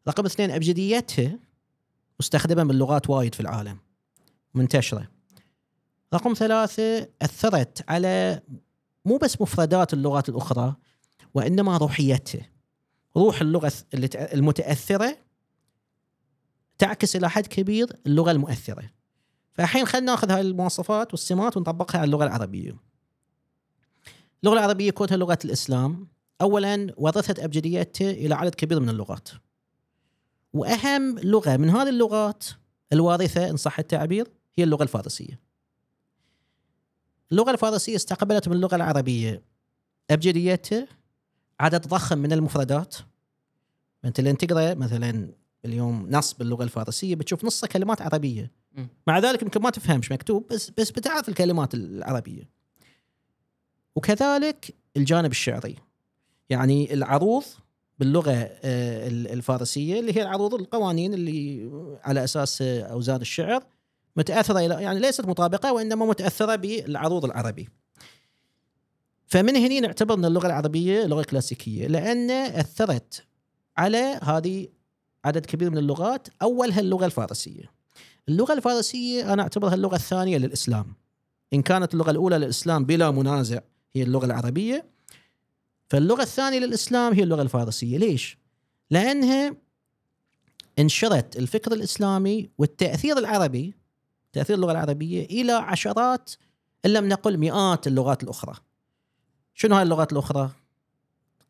رقم اثنين أبجديتها مستخدمة من لغات وايد في العالم. منتشرة. رقم ثلاثة أثرت على مو بس مفردات اللغات الأخرى وإنما روحيتها روح تأ- المتأثرة تعكس إلى حد كبير اللغة المؤثرة. فالحين خلينا ناخذ هاي المواصفات والسمات ونطبقها على اللغة العربية. اللغة العربية كونها لغة الإسلام أولا ورثت أبجديتها إلى عدد كبير من اللغات. وأهم لغة من هذه اللغات الوارثة إن صح التعبير هي اللغة الفارسية. اللغة الفارسية استقبلت من اللغة العربية أبجديتها عدد ضخم من المفردات. أنت لين تقرأ مثلا اليوم نص باللغة الفارسية بتشوف نصه كلمات عربية. مم. مع ذلك يمكن ما تفهمش مكتوب بس بس بتعرف الكلمات العربية. وكذلك الجانب الشعري. يعني العروض باللغة آه، الفارسية اللي هي العروض القوانين اللي على أساس آه، أوزان الشعر متأثرة إلى يعني ليست مطابقة وإنما متأثرة بالعروض العربي. فمن هنا نعتبر أن اللغة العربية لغة كلاسيكية لأن أثرت على هذه عدد كبير من اللغات أولها اللغة الفارسية. اللغة الفارسية أنا أعتبرها اللغة الثانية للإسلام. إن كانت اللغة الأولى للإسلام بلا منازع هي اللغة العربية فاللغة الثانية للإسلام هي اللغة الفارسية. ليش؟ لأنها انشرت الفكر الإسلامي والتأثير العربي تأثير اللغة العربية إلى عشرات إن لم نقل مئات اللغات الأخرى. شنو هاي اللغات الأخرى؟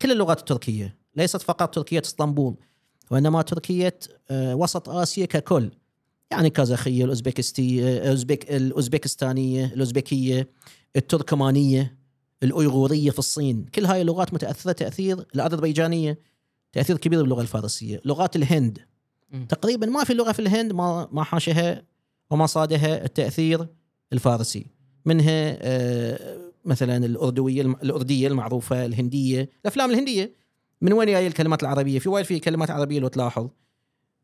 كل اللغات التركية ليست فقط تركية إسطنبول وإنما تركية آه، وسط آسيا ككل. يعني الكازاخية الأوزبكستية الأوزبك الأوزبكستانية الأوزبكية التركمانية الأيغورية في الصين. كل هاي اللغات متأثرة تأثير الأذربيجانية تأثير كبير باللغة الفارسية. لغات الهند. مم. تقريبا ما في لغة في الهند ما ما حاشها وما صادها التأثير الفارسي. منها آه، مثلا الأردوية الأردية المعروفة الهندية الأفلام الهندية. من وين جاي الكلمات العربية؟ في وايد في كلمات عربية لو تلاحظ.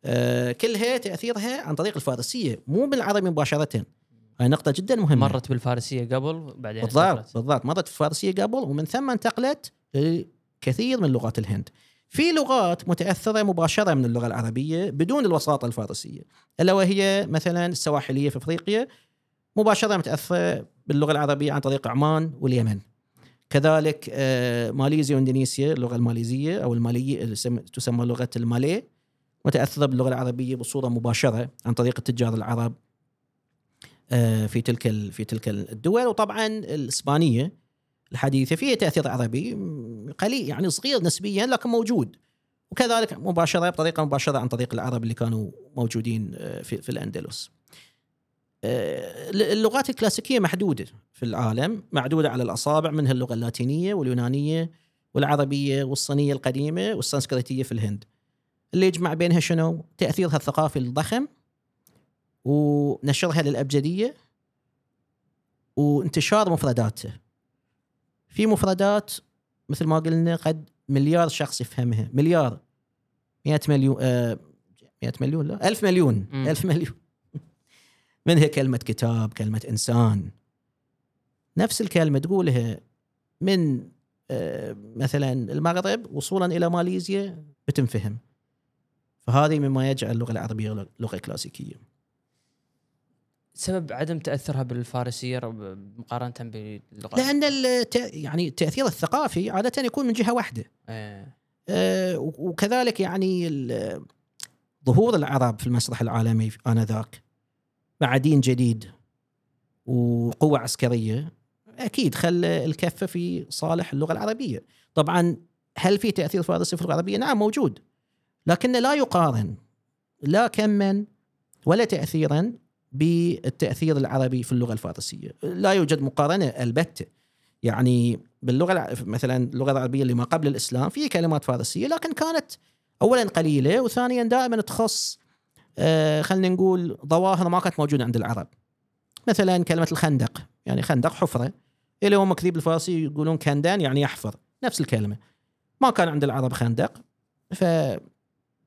آه، كلها تأثيرها عن طريق الفارسية مو بالعربي مباشرة. هاي نقطة جدا مهمة. مرت بالفارسية قبل بعدين بالضبط. بالضبط. مرت في الفارسيه قبل ومن ثم انتقلت لكثير من لغات الهند. في لغات متأثرة مباشرة من اللغة العربية بدون الوساطة الفارسية ألا وهي مثلا السواحلية في إفريقيا مباشرة متأثرة باللغة العربية عن طريق عمان واليمن. كذلك آه، ماليزيا واندونيسيا اللغة الماليزية أو المالية سم- تسمى لغة المالي متأثرة باللغة العربية بصورة مباشرة عن طريق التجار العرب آه، في تلك في تلك الدول. وطبعا الإسبانية الحديثة فيها تأثير عربي قليل يعني صغير نسبيا لكن موجود. وكذلك مباشرة بطريقة مباشرة عن طريق العرب اللي كانوا موجودين آه، في في الأندلس. آه، اللغات الكلاسيكية محدودة في العالم معدودة على الأصابع منها اللغة اللاتينية واليونانية والعربية والصينية القديمة والسنسكريتيه في الهند. اللي يجمع بينها شنو؟ تأثيرها الثقافي الضخم ونشرها للأبجدية وانتشار مفرداتها. في مفردات مثل ما قلنا قد مليار شخص يفهمها، مليار 100 مليون آه 100 مليون لا 1000 مليون مم. 1000 مليون منها كلمة كتاب كلمة إنسان؟ نفس الكلمة تقولها من آه، مثلا المغرب وصولا إلى ماليزيا بتنفهم. فهذه مما يجعل اللغة العربية لغة كلاسيكية. سبب عدم تأثرها بالفارسية مقارنة باللغة؟ لأن الت- يعني التأثير الثقافي عادة يكون من جهة واحدة. إيه. آه، وكذلك يعني ظهور العرب في المسرح العالمي آنذاك. مع دين جديد وقوة عسكرية أكيد خلى الكفة في صالح اللغة العربية. طبعا هل في تأثير فارسي في اللغة العربية؟ نعم موجود. لكنه لا يقارن لا كما ولا تأثيرا بالتأثير العربي في اللغة الفارسية. لا يوجد مقارنة البتة. يعني باللغة مثلا اللغة العربية اللي ما قبل الإسلام في كلمات فارسية لكن كانت أولا قليلة وثانيا دائما تخص خلينا نقول ظواهر ما كانت موجودة عند العرب. مثلا كلمة الخندق يعني خندق حفرة. إلى هم كذي بالفارسي يقولون كندان يعني يحفر. نفس الكلمة. ما كان عند العرب خندق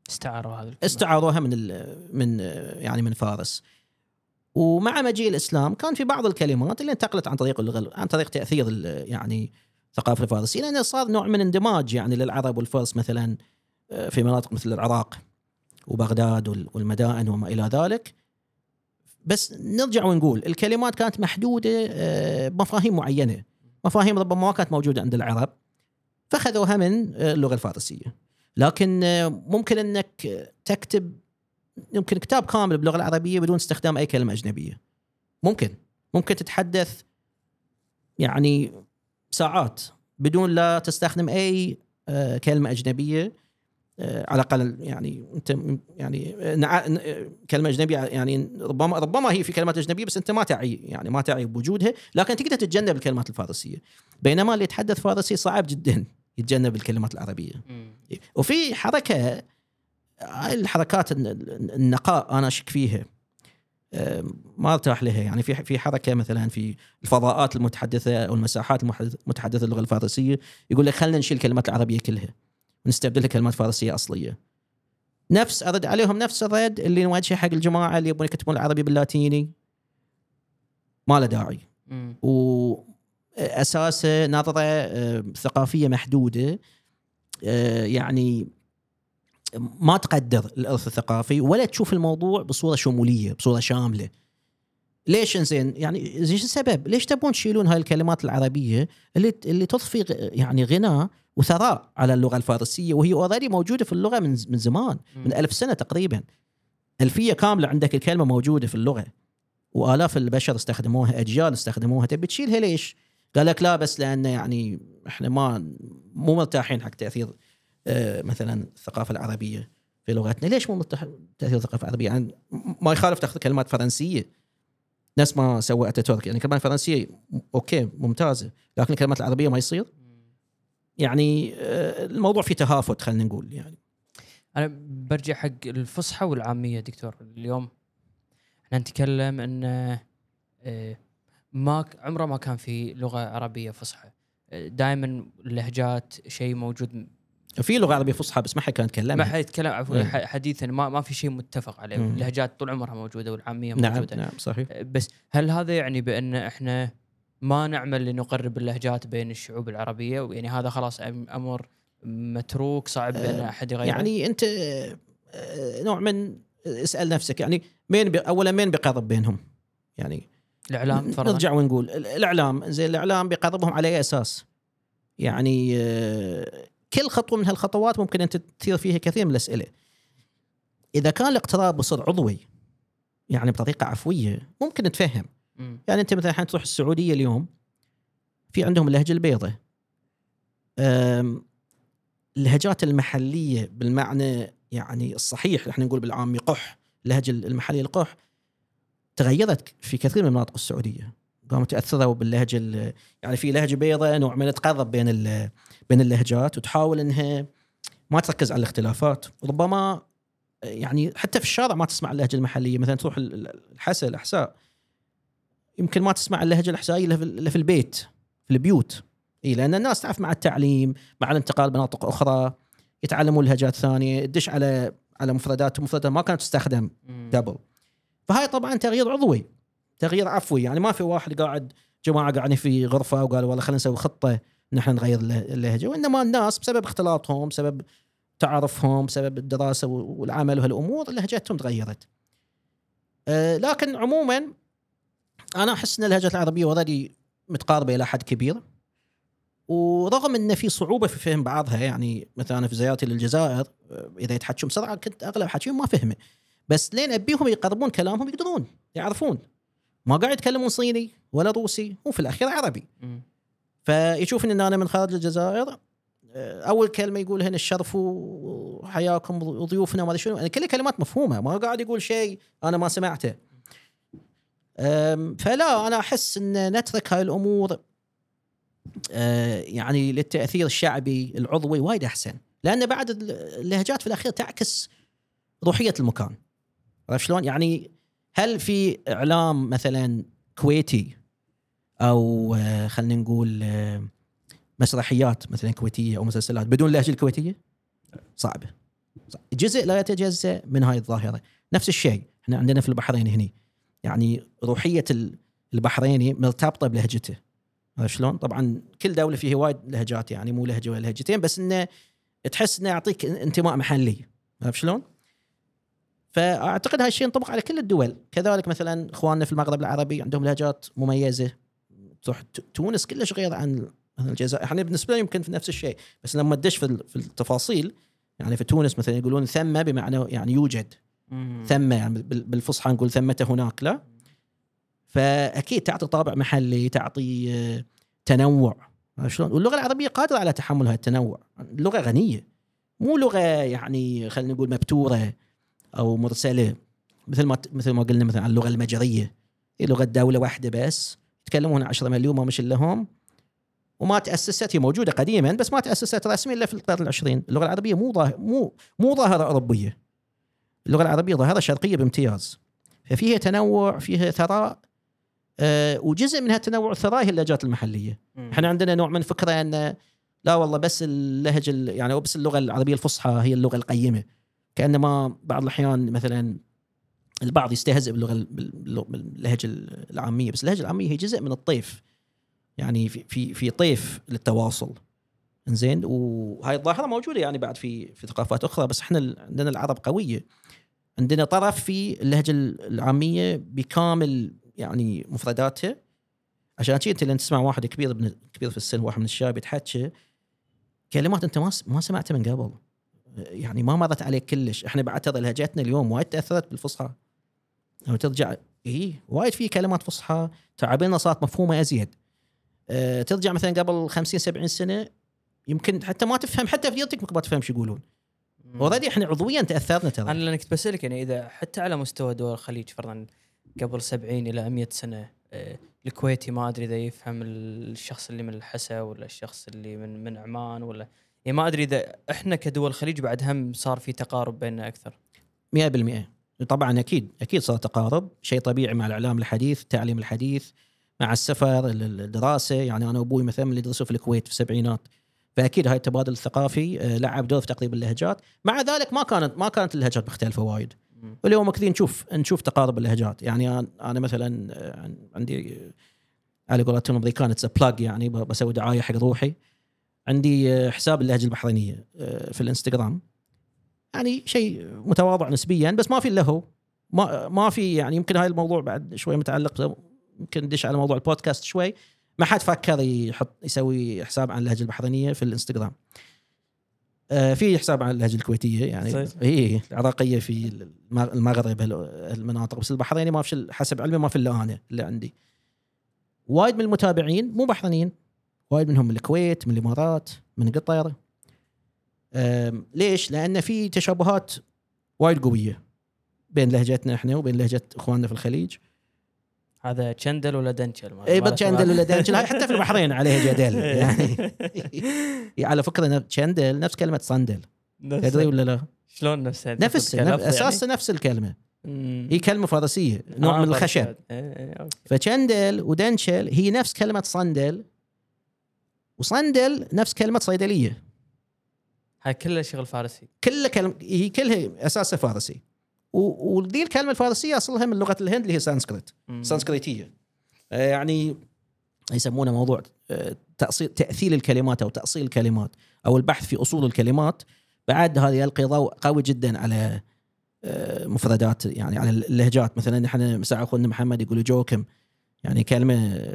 فاستعاروها استعاروا هذا الكلمة. من ال- من آه، يعني من فارس. ومع مجيء الإسلام كان في بعض الكلمات اللي انتقلت عن طريق اللغة عن طريق تأثير ال- يعني الثقافه الفارسيه لأنه صار نوع من اندماج يعني للعرب والفرس مثلا آه، في مناطق مثل العراق. وبغداد وال- والمدائن وما إلى ذلك. بس نرجع ونقول الكلمات كانت محدودة آه، بمفاهيم معينة. مفاهيم ربما ما كانت موجودة عند العرب. فأخذوها من آه، اللغة الفارسية. لكن آه، ممكن إنك تكتب يمكن كتاب كامل باللغة العربية بدون استخدام أي كلمة أجنبية. ممكن. ممكن تتحدث يعني ساعات بدون لا تستخدم أي كلمة أجنبية. على الأقل يعني أنت يعني نع- ن- كلمة أجنبية يعني ربما ربما هي في كلمات أجنبية بس أنت ما تعي يعني ما تعي بوجودها لكن تقدر تتجنب الكلمات الفارسية. بينما اللي يتحدث فارسي صعب جدا يتجنب الكلمات العربية. وفي حركة هاي الحركات الن- الن- النقاء أنا أشك فيها. ما أرتاح لها. يعني في في حركة مثلا في الفضاءات المتحدثة أو المساحات المتحدثه اللغة الفارسية يقول لك خلينا نشيل الكلمات العربية كلها. ونستبدلها كلمات فارسية أصلية. نفس أرد عليهم نفس الرد اللي نوجهه حق الجماعة اللي يبون يكتبون العربي باللاتيني. ما له داعي. واساسه نظرة آه، ثقافية محدودة. آه، يعني ما تقدر الإرث الثقافي ولا تشوف الموضوع بصورة شمولية بصورة شاملة. ليش انزين؟ يعني إيش السبب؟ ليش تبون تشيلون هاي الكلمات العربية اللي اللي تضفي يعني غنى وثراء على اللغة الفارسية؟ وهي اوريدي موجودة في اللغة من من زمان من ألف سنة تقريبا. ألفية كاملة عندك الكلمة موجودة في اللغة. وآلاف البشر استخدموها أجيال استخدموها. تبي تشيلها ليش؟ قال لك لا بس لأن يعني إحنا ما مو مرتاحين حق تأثير آه، مثلا الثقافة العربية في لغتنا. ليش مو مرتاح تأثير الثقافة العربية؟ يعني ما يخالف تأخذ كلمات فرنسية. نفس ما سوى اتاتورك يعني الكلمات الفرنسية okay ممتازة لكن الكلمات العربية ما يصير. يعني آه، الموضوع فيه تهافت خلينا نقول يعني. أنا برجع حق الفصحى والعامية دكتور اليوم إحنا نتكلم إن آه، ما عمره ما كان في لغة عربية فصحى. دائما اللهجات شيء موجود في لغة عربية فصحى بس ما حد كان ما يتكلمها حد يتكلم عفوا. ح- حديثا ما ما في شيء متفق عليه مم. اللهجات طول عمرها موجودة والعامية نعم موجودة نعم صحيح بس هل هذا يعني بأن إحنا ما نعمل لنقرب اللهجات بين الشعوب العربية ويعني هذا خلاص أمر متروك صعب بان آه، أحد يغيره يعني أنت آه، نوع من اسأل نفسك يعني مين اولا مين بيقرب بينهم؟ يعني الإعلام فرضا نرجع ونقول ال- الإعلام زين الإعلام بيقربهم على أي أساس؟ يعني كل خطوة من هالخطوات ممكن أنت تثير فيها كثير من الأسئلة. إذا كان الاقتراب بصير عضوي يعني بطريقة عفوية ممكن نتفهم. يعني أنت مثلا الحين تروح السعودية اليوم في عندهم اللهجة البيضاء اللهجات المحلية بالمعنى يعني الصحيح إحنا نقول بالعامي قح اللهجة المحلية القح تغيرت في كثير من مناطق السعودية قاموا تأثروا باللهجة ال- يعني في لهجة بيضاء نوع من تقرب بين بين اللهجات وتحاول إنها ما تركز على الاختلافات. ربما يعني حتى في الشارع ما تسمع اللهجة المحلية. مثلا تروح ال- ال- الحسا الأحساء. يمكن ما تسمع اللهجة الأحسائية إلا في- البيت في البيوت. إي لأن الناس تعرف مع التعليم مع الانتقال بمناطق أخرى يتعلمون لهجات ثانية تدش على على مفردات مفردات ما كانت تستخدم. قبل. فهاي طبعا تغيير عضوي. تغيير عفوي يعني ما في واحد قاعد جماعة قاعدين في غرفة وقالوا والله خلينا نسوي خطة نحن نغير الله- اللهجه وإنما الناس بسبب اختلاطهم بسبب تعارفهم بسبب الدراسة والعمل وهالأمور لهجتهم تغيرت. أه لكن عموما أنا أحس إن اللهجه العربية اوريدي متقاربة إلى حد كبير. ورغم إن في صعوبة في فهم بعضها يعني مثلا في زيارتي للجزائر أه، إذا يتحكون بسرعة كنت أغلب حكيهم ما فهمه. بس لين أبيهم يقربون كلامهم يقدرون يعرفون. ما قاعد يتكلمون صيني ولا روسي هو في الأخير عربي. مم. فيشوفني إن أنا من خارج الجزائر آه، أول كلمة يقولها الشرف وحياكم وضيوفنا أدري شنو. يعني كلها كلمات مفهومة ما قاعد يقول شيء أنا ما سمعته. فلا أنا أحس إن نترك هاي الأمور آه، يعني للتأثير الشعبي العضوي وايد أحسن. لأن بعد اللهجات في الأخير تعكس روحية المكان. عرفت شلون؟ يعني هل في إعلام مثلا كويتي أو آه، خلينا نقول آه، مسرحيات مثلا كويتية أو مسلسلات بدون اللهجة الكويتية؟ صعبه. صعب. جزء لا يتجزا من هاي الظاهرة، نفس الشيء إحنا عندنا في البحرين هني يعني روحية ال- البحريني مرتبطه بلهجته. شلون؟ طبعا كل دولة فيها وايد لهجات يعني مو لهجة ولا لهجتين بس إنه تحس إنه يعطيك انتماء محلي. عرفت شلون؟ فأعتقد هالشيء ينطبق على كل الدول. كذلك مثلا إخواننا في المغرب العربي عندهم لهجات مميزة. تروح تونس كلش غير عن الجزائر. إحنا بالنسبة لنا يمكن في نفس الشيء بس لما تدش في ال- في التفاصيل يعني في تونس مثلا يقولون ثم بمعنى يعني يوجد. ثم يعني بال- بالفصحى نقول ثمة هناك لا. فأكيد تعطي طابع محلي تعطي آه، تنوع. عرفت شلون؟ واللغة العربية قادرة على تحمل هذا التنوع. اللغة غنية. مو لغة يعني خلينا نقول مبتورة. أو مرسله مثل ما مثل ما قلنا مثلا عن اللغة المجرية. هي لغة دولة واحدة بس. يتكلمون 10 مليون ما مش لهم. وما تأسست هي موجودة قديما بس ما تأسست رسميا إلا في القرن العشرين. اللغة العربية مو ظاهر مو مو ظاهرة أوروبية. اللغة العربية ظاهرة شرقية بامتياز. ففيها تنوع فيها ثراء أه وجزء من هالتنوع والثراء هي اللهجات المحلية. إحنا عندنا نوع من فكرة أن لا والله بس اللهجة ال- يعني بس اللغة العربية الفصحى هي اللغة القيمة. كأنما بعض الأحيان مثلا البعض يستهزئ باللغة ال- بال- باللهجة العامية بس اللهجة العامية هي جزء من الطيف. يعني في في في طيف للتواصل. زين وهاي الظاهرة موجودة يعني بعد في في ثقافات أخرى بس إحنا عندنا العرب قوية. عندنا طرف في اللهجة العامية بكامل يعني مفرداتها. عشان كذا أنت لما تسمع واحد كبير ابن كبير في السن واحد من الشباب يتحكى كلمات أنت ما ما سمعتها من قبل. يعني ما مرت عليك كلش. إحنا بعد ترى لهجتنا اليوم وايد تأثرت بالفصحى. لو ترجع اي وايد في كلمات فصحى تعابيرنا صارت مفهومة أزيد. أه ترجع مثلا قبل 50 70 سنة يمكن حتى ما تفهم حتى في ديرتك ممكن ما تفهم شو يقولون. already إحنا عضويا تأثرنا أنا ترى لأن كنت بسألك يعني إذا حتى على مستوى دول الخليج فرضا قبل 70 إلى 100 سنة آه، الكويتي ما أدري إذا يفهم الشخص اللي من الحسا ولا الشخص اللي من من عمان ولا يعني ما أدري إذا إحنا كدول الخليج بعد هم صار في تقارب بيننا أكثر. 100% طبعا أكيد أكيد صار تقارب. شيء طبيعي مع الإعلام الحديث التعليم الحديث مع السفر ال- الدراسة. يعني أنا وأبوي مثلا اللي درسوا في الكويت في السبعينات. فأكيد هاي التبادل الثقافي آه، لعب دور في تقريب اللهجات. مع ذلك ما كانت ما كانت اللهجات مختلفة وايد. واليوم كثير نشوف نشوف تقارب اللهجات. يعني أنا مثلا آه، عندي على قولتهم الامريكان it's a plug يعني بسوي دعاية حق روحي. عندي آه، حساب اللهجة البحرينية آه، في الانستغرام. يعني شيء متواضع نسبيا بس ما في إلا هو. ما ما في يعني يمكن هاي الموضوع بعد شوي متعلق يمكن ندش على موضوع البودكاست شوي. ما حد فكر يحط يسوي حساب عن اللهجة البحرينية في الانستغرام. آه، في حساب عن اللهجة الكويتية يعني. هي العراقية في الم- المغرب المناطق. بس البحريني ما في حسب علمي ما في إلا أنا اللي عندي. وايد من المتابعين مو بحرينيين. وايد منهم من الكويت من الامارات من قطر ليش؟ لأن في تشابهات وايد قوية بين لهجتنا إحنا وبين لهجة إخواننا في الخليج هذا تشندل ولا دنشل اي تشندل ولا. دنشل حتى في البحرين عليها جدل يعني على فكرة تشندل نفس كلمة صندل تدري ولا لا؟ شلون نفسها نفس يعني؟ أساسا نفس الكلمة مم. هي كلمة فارسية نوع آه، من الخشب. إيه، إيه،. فتشندل ودنشل هي نفس كلمة صندل وصندل نفس كلمة صيدلية. هاي كلها شغل فارسي. كلها كلمة هي كلها أساسها فارسي. و- وذي الكلمة الفارسية أصلها من لغة الهند اللي هي سانسكريت. سانسكريتية. آه، يعني يسمونه موضوع آه، تأصيل تأثير الكلمات أو تأصيل الكلمات أو البحث في أصول الكلمات. بعد هذا يلقي ضوء قوي جدا على آه، مفردات يعني على اللهجات. مثلا إحنا مساء أخونا محمد يقول جوكم يعني كلمة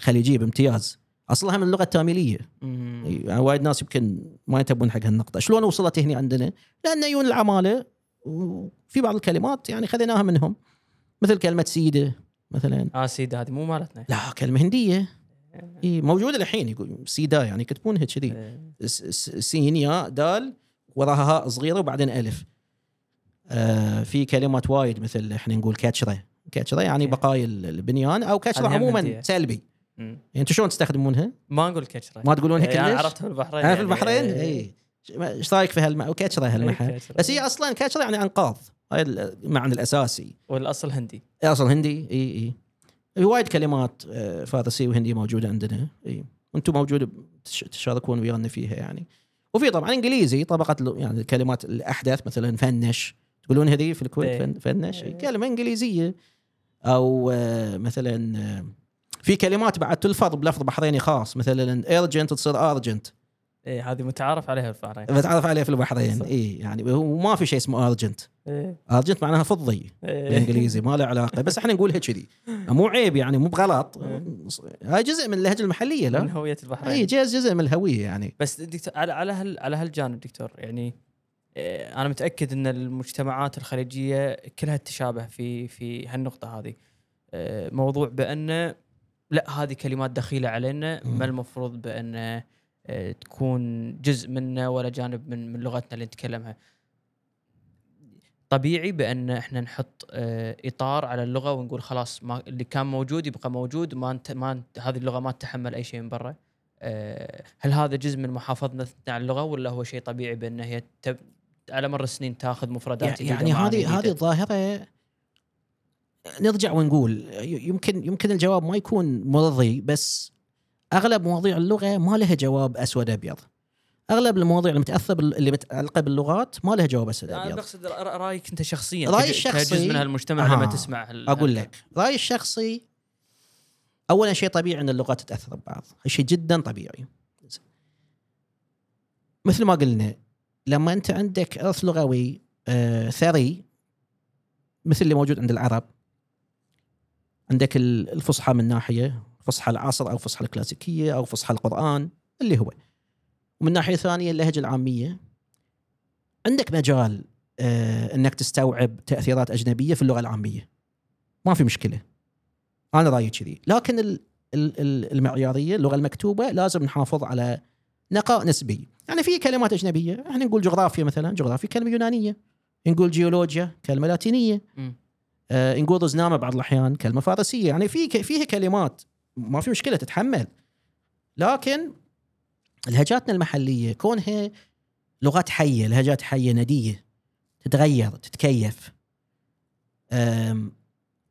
خليجية بامتياز. أصلها من اللغة التاميلية. يعني وايد ناس يمكن ما ينتبهون حق هالنقطة. شلون وصلت هنا عندنا؟ لأن يون العمالة وفي بعض الكلمات يعني خذيناها منهم. مثل كلمة سيدة مثلا. آه سيدة هذه مو مالتنا. لا كلمة هندية. إي موجودة الحين يقول سيدا يعني يكتبونها كذي. إيه. سين ياء دال وراها هاء صغيرة وبعدين ألف. آه في كلمات وايد مثل إحنا نقول كاتشرة. كاتشرة يعني okay. بقايا البنيان أو كاتشرة عموما. سلبي. يعني أنتم شلون تستخدمونها؟ ما نقول كشره ما تقولونها إيه، أنا كلش؟ عرفت في البحرين أنا في يعني. البحرين؟ إيه. اي إيش رأيك في هالم كاتشره هالمحل. إيه،. بس هي أصلا كاتشره يعني أنقاض. هاي المعنى الأساسي. والأصل هندي. أصلا هندي. اي اي في وايد كلمات آه، فارسيه وهنديه موجودة عندنا. اي وأنتم موجود تش- تشاركون ويانا فيها يعني. وفي طبعا إنجليزي طبقة يعني الكلمات الأحدث مثلا finish. تقولون هذه في الكويت؟ إيه. فن finish؟ إيه. كلمة إنجليزية. أو آه، مثلا آه، في كلمات بعد تلفظ بلفظ بحريني خاص مثلا urgent تصير ارجنت إيه هذه متعارف عليها في البحرين. بتعرف عليه في البحرين. اي يعني هو ما في شيء اسمه ارجنت إيه. ارجنت معناها فضي إيه. بالإنجليزي ما له علاقة بس إحنا نقولها كذي مو عيب يعني مو بغلط. إيه. هاي جزء من اللهجة المحلية من لا هوية البحرين. اي جزء جزء من الهوية يعني. بس دكتور على على هال على هالجانب دكتور يعني آه، أنا متأكد إن المجتمعات الخليجية كلها تشابه في في هالنقطة هذه. آه، موضوع بأن لا هذه كلمات دخيلة علينا. ما المفروض بأن آه، تكون جزء منا ولا جانب من من لغتنا اللي نتكلمها طبيعي بأن إحنا نحط آه، إطار على اللغة ونقول خلاص ما اللي كان موجود يبقى موجود ما انت ما انت هذه اللغة ما تتحمل أي شيء من برا آه، هل هذا جزء من محافظتنا على اللغة ولا هو شيء طبيعي بأن هي تب... على مر السنين تأخذ مفردات يعني هذه؟ هذه الظاهره نرجع ونقول يمكن يمكن الجواب ما يكون مرضي بس أغلب مواضيع اللغة ما لها جواب أسود أبيض. أغلب المواضيع المتاثره بال- اللي متعلقة باللغات ما لها جواب أسود أنا أبيض. بقصد رأ- رأيك أنت شخصيا رأيي كج- الشخصي- كجزء من هالمجتمع لما آه. تسمع هال... أقول لك. رايي الشخصي اولا شيء طبيعي إن اللغات تتأثر ببعض شيء جدا طبيعي. مثل ما قلنا لما أنت عندك أرث لغوي آه ثري مثل اللي موجود عند العرب عندك ال- الفصحى من ناحية فصحى العصر أو فصحى الكلاسيكية أو فصحى القرآن اللي هو. ومن ناحية ثانية اللهجة العامية. عندك مجال آه إنك تستوعب تأثيرات أجنبية في اللغة العامية. ما في مشكلة. أنا رأيي كذي. لكن ال- ال- ال- المعيارية اللغة المكتوبة لازم نحافظ على نقاء نسبي. يعني في كلمات أجنبية إحنا نقول جغرافيا مثلا جغرافيا كلمة يونانية. نقول جيولوجيا كلمة لاتينية. آه نقول رزنامه بعض الأحيان كلمة فارسية. يعني في فيها كلمات ما في مشكلة تتحمل. لكن لهجاتنا المحلية كونها لغات حية لهجات حية ندية تتغير تتكيف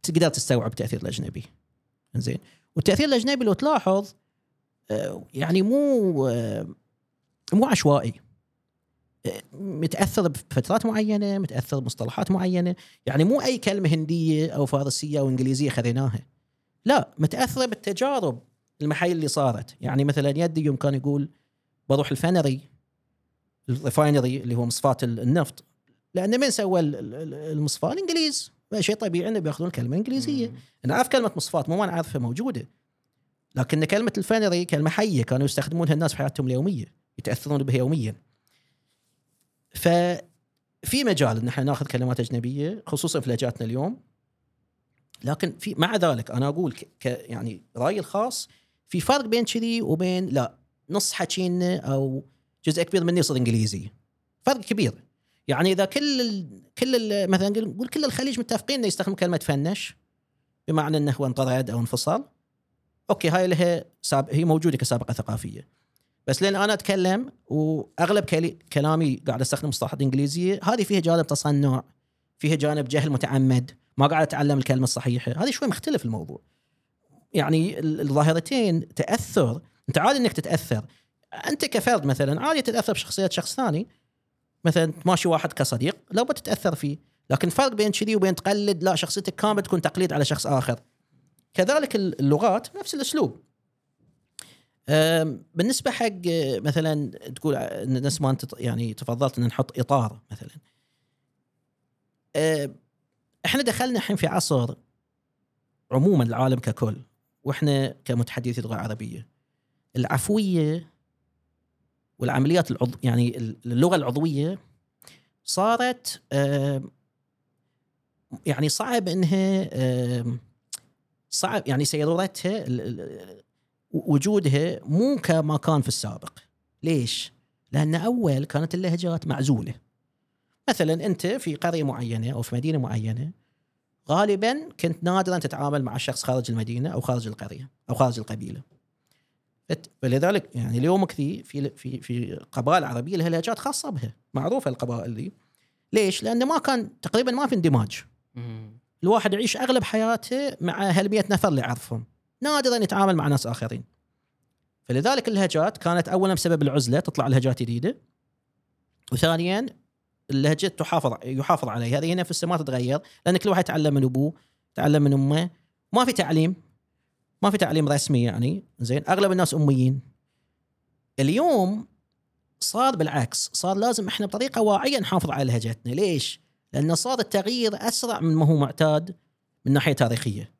تقدر تستوعب التاثير الأجنبي. زين والتأثير الأجنبي لو تلاحظ آه، يعني مو آه، مو عشوائي. متاثر بفترات معينة متاثر بمصطلحات معينة. يعني مو أي كلمة هندية أو فارسية أو إنجليزية خذيناها. لا متأثرة بالتجارب المحليه اللي صارت. يعني مثلا يدي يوم كان يقول بروح الفنري ال refinery اللي هو مصفاة النفط. لأن من سوى ال- ال- المصفاة؟ الإنجليز. شيء طبيعي إنه بيأخذون كلمة إنجليزية. أنا أعرف كلمة مصفاة مو ما نعرفها موجودة. لكن كلمة الفنري كلمه حيه كانوا يستخدمونها الناس في حياتهم اليومية يتأثرون بها يوميا. ففي مجال إن إحنا ناخذ كلمات أجنبية خصوصا في لهجاتنا اليوم. لكن في مع ذلك أنا أقول ك يعني رأيي الخاص في فرق بين كذي وبين لا نص حكينا أو جزء كبير مني يصير إنجليزي. فرق كبير. يعني إذا كل ال كل ال مثلا نقول كل الخليج متفقين إنه يستخدم كلمة فنش بمعنى إنه هو انطرد أو انفصل. أوكي هاي لها. هي موجودة كسابقة ثقافية. بس لأن أنا أتكلم وأغلب. كلامي قاعد استخدم مصطلحات إنجليزية هذه فيها جانب تصنع فيها جانب جهل متعمد ما قاعد أتعلم الكلمة الصحيحة هذه شوي مختلف الموضوع. يعني ال- الظاهرتين تأثر أنت عادي إنك تتأثر. أنت كفرد مثلا عادي تتأثر بشخصية شخص ثاني. مثلا تماشي واحد كصديق لو بتتأثر فيه. لكن فرق بين كذي وبين تقلد لا شخصيتك كاملة تكون تقليد على شخص آخر. كذلك اللغات نفس الأسلوب. بالنسبة حق مثلا تقول نفس ما انت يعني تفضلت إن نحط اطار مثلا. إحنا دخلنا الحين في عصر عموما العالم ككل وإحنا كمتحدثي اللغة العربيه العفوية والعمليات العضو يعني اللغة العضوية صارت يعني صعب إنها صعب يعني سيرورتها وجودها مو كما كان في السابق. ليش؟ لأن أول كانت اللهجات معزولة. مثلا أنت في قرية معينة أو في مدينة معينة غالبا كنت نادرا تتعامل مع شخص خارج المدينة أو خارج القرية أو خارج القبيلة. فلذلك يعني اليوم كذي في في في قبائل عربية لها لهجات خاصة بها. معروفة القبائل دي. ليش؟ لأن ما كان تقريبا ما في اندماج. الواحد يعيش أغلب حياته مع هال 100 نفر اللي يعرفهم. نادرا يتعامل مع ناس آخرين. فلذلك اللهجات كانت اولا بسبب العزلة تطلع لهجات جديدة وثانيا اللهجة تحافظ يحافظ عليها. هذه في السماء تتغير لأن كل واحد يتعلم من أبوه يتعلم من أمه. ما في تعليم ما في تعليم رسمي يعني زين؟ أغلب الناس أميين. اليوم صار بالعكس صار لازم إحنا بطريقة واعية نحافظ على لهجتنا. ليش؟ لأن صار التغيير أسرع من ما هو معتاد من ناحية تاريخية.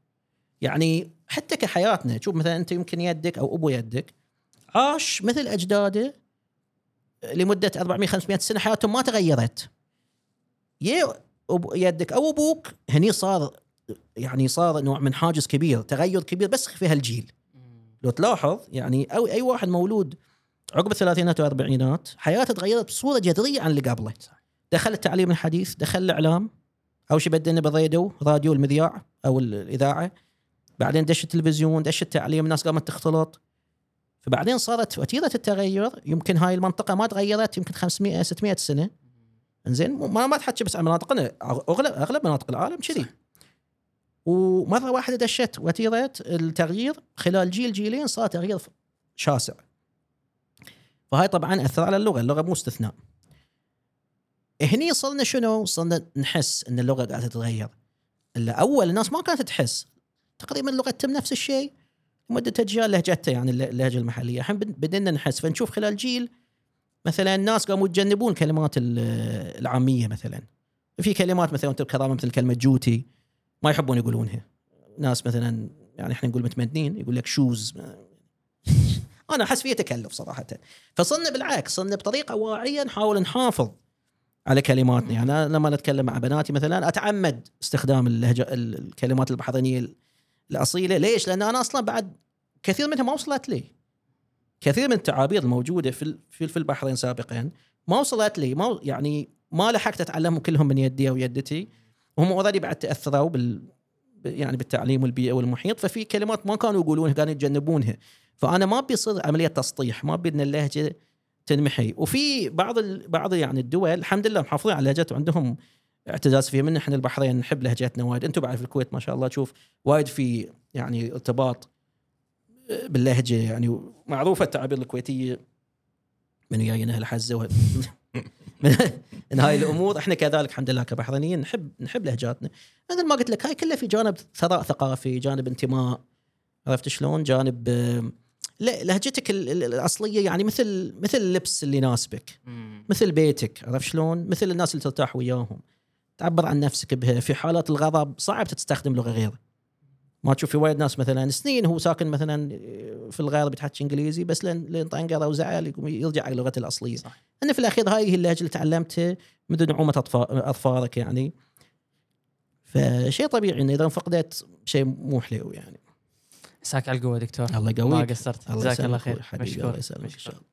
يعني حتى كحياتنا شوف مثلا أنت يمكن يدك أو أبو يدك عاش مثل أجداده لمدة 400 500 سنة حياتهم ما تغيرت. يا يدك أو أبوك هني صار يعني صار نوع من حاجز كبير تغير كبير بس في هالجيل. لو تلاحظ يعني أو أي واحد مولود عقب الثلاثينات والأربعينات حياته تغيرت بصورة جذرية عن اللي قبله. دخل التعليم الحديث دخل الإعلام اول شيء بدينا بالراديو راديو المذياع أو الإذاعة. بعدين دش التلفزيون دش التعليم الناس قامت تختلط. فبعدين صارت وتيرة التغير يمكن هاي المنطقة ما تغيرت يمكن 500 600 سنة. إنزين ما ما تحكي بس عن مناطقنا اغلب أغلب مناطق العالم كذي. ومرة واحدة دشت وتيرة التغيير خلال جيل جيلين صار تغيير شاسع. فهاي طبعا أثر على اللغة اللغة مو استثناء. هني صرنا شنو؟ صرنا نحس إن اللغة قاعدة تتغير. إلا أول الناس ما كانت تحس. تقريبا لغتهم نفس الشيء. مدة أجيال لهجتها يعني اللهجة المحلية. الحين بدينا نحس فنشوف خلال جيل مثلا الناس قاموا يتجنبون كلمات العامية مثلا. في كلمات مثلا كرامة مثل كلمة جوتي ما يحبون يقولونها. ناس مثلا يعني إحنا نقول متمدنين يقول لك شوز. أنا أحس فيه تكلف صراحة. فصرنا بالعكس صرنا بطريقة واعية نحاول نحافظ على كلماتنا. يعني أنا لما نتكلم مع بناتي مثلا أتعمد استخدام اللهجة الكلمات البحرينية الأصيلة. ليش؟ لأن أنا أصلا بعد كثير منها ما وصلت لي. كثير من التعابير الموجودة في في البحرين سابقا ما وصلت لي. ما يعني ما لحقت أتعلمهم كلهم من يدي أو يدتي. وهم اوريدي بعد تأثروا بال يعني بالتعليم والبيئة والمحيط. ففي كلمات ما كانوا يقولونها كانوا يتجنبونها. فأنا ما بيصير عملية تسطيح ما بدنا اللهجة تنمحي. وفي بعض ال... بعض يعني الدول الحمد لله محافظين على لهجتهم عندهم اعتزاز فيها من إحنا البحرين نحب لهجتنا وايد. أنتم بعد في الكويت ما شاء الله تشوف وايد في يعني ارتباط باللهجة يعني معروفة التعابير الكويتية. من جايين أهل حزة من هاي الأمور. إحنا كذلك الحمد لله كبحرينيين نحب نحب لهجاتنا. مثل ما قلت لك هاي كلها في جانب ثراء ثقافي جانب انتماء. عرفت شلون؟ جانب لهجتك الأصلية يعني مثل مثل اللبس اللي يناسبك. مثل بيتك. عرفت شلون؟ مثل الناس اللي ترتاح وياهم. تعبر عن نفسك بها في حالات الغضب صعب تستخدم لغة غيره ما تشوف في وايد ناس مثلا سنين هو ساكن مثلا في الغير بيتحكي إنجليزي بس لين لين طنقر أو زعل يقوم يرجع على لغته الأصلية. صح. ان في الأخير هاي هي اللهجة اللي تعلمتها منذ نعومة اظفارك يعني. فشيء طبيعي إنه إذا فقدت شيء مو حلو يعني. عساك على القوة دكتور. الله يقويك. ما قصرت. جزاك الله خير. حبيبي. الله يسلمك إن شاء الله.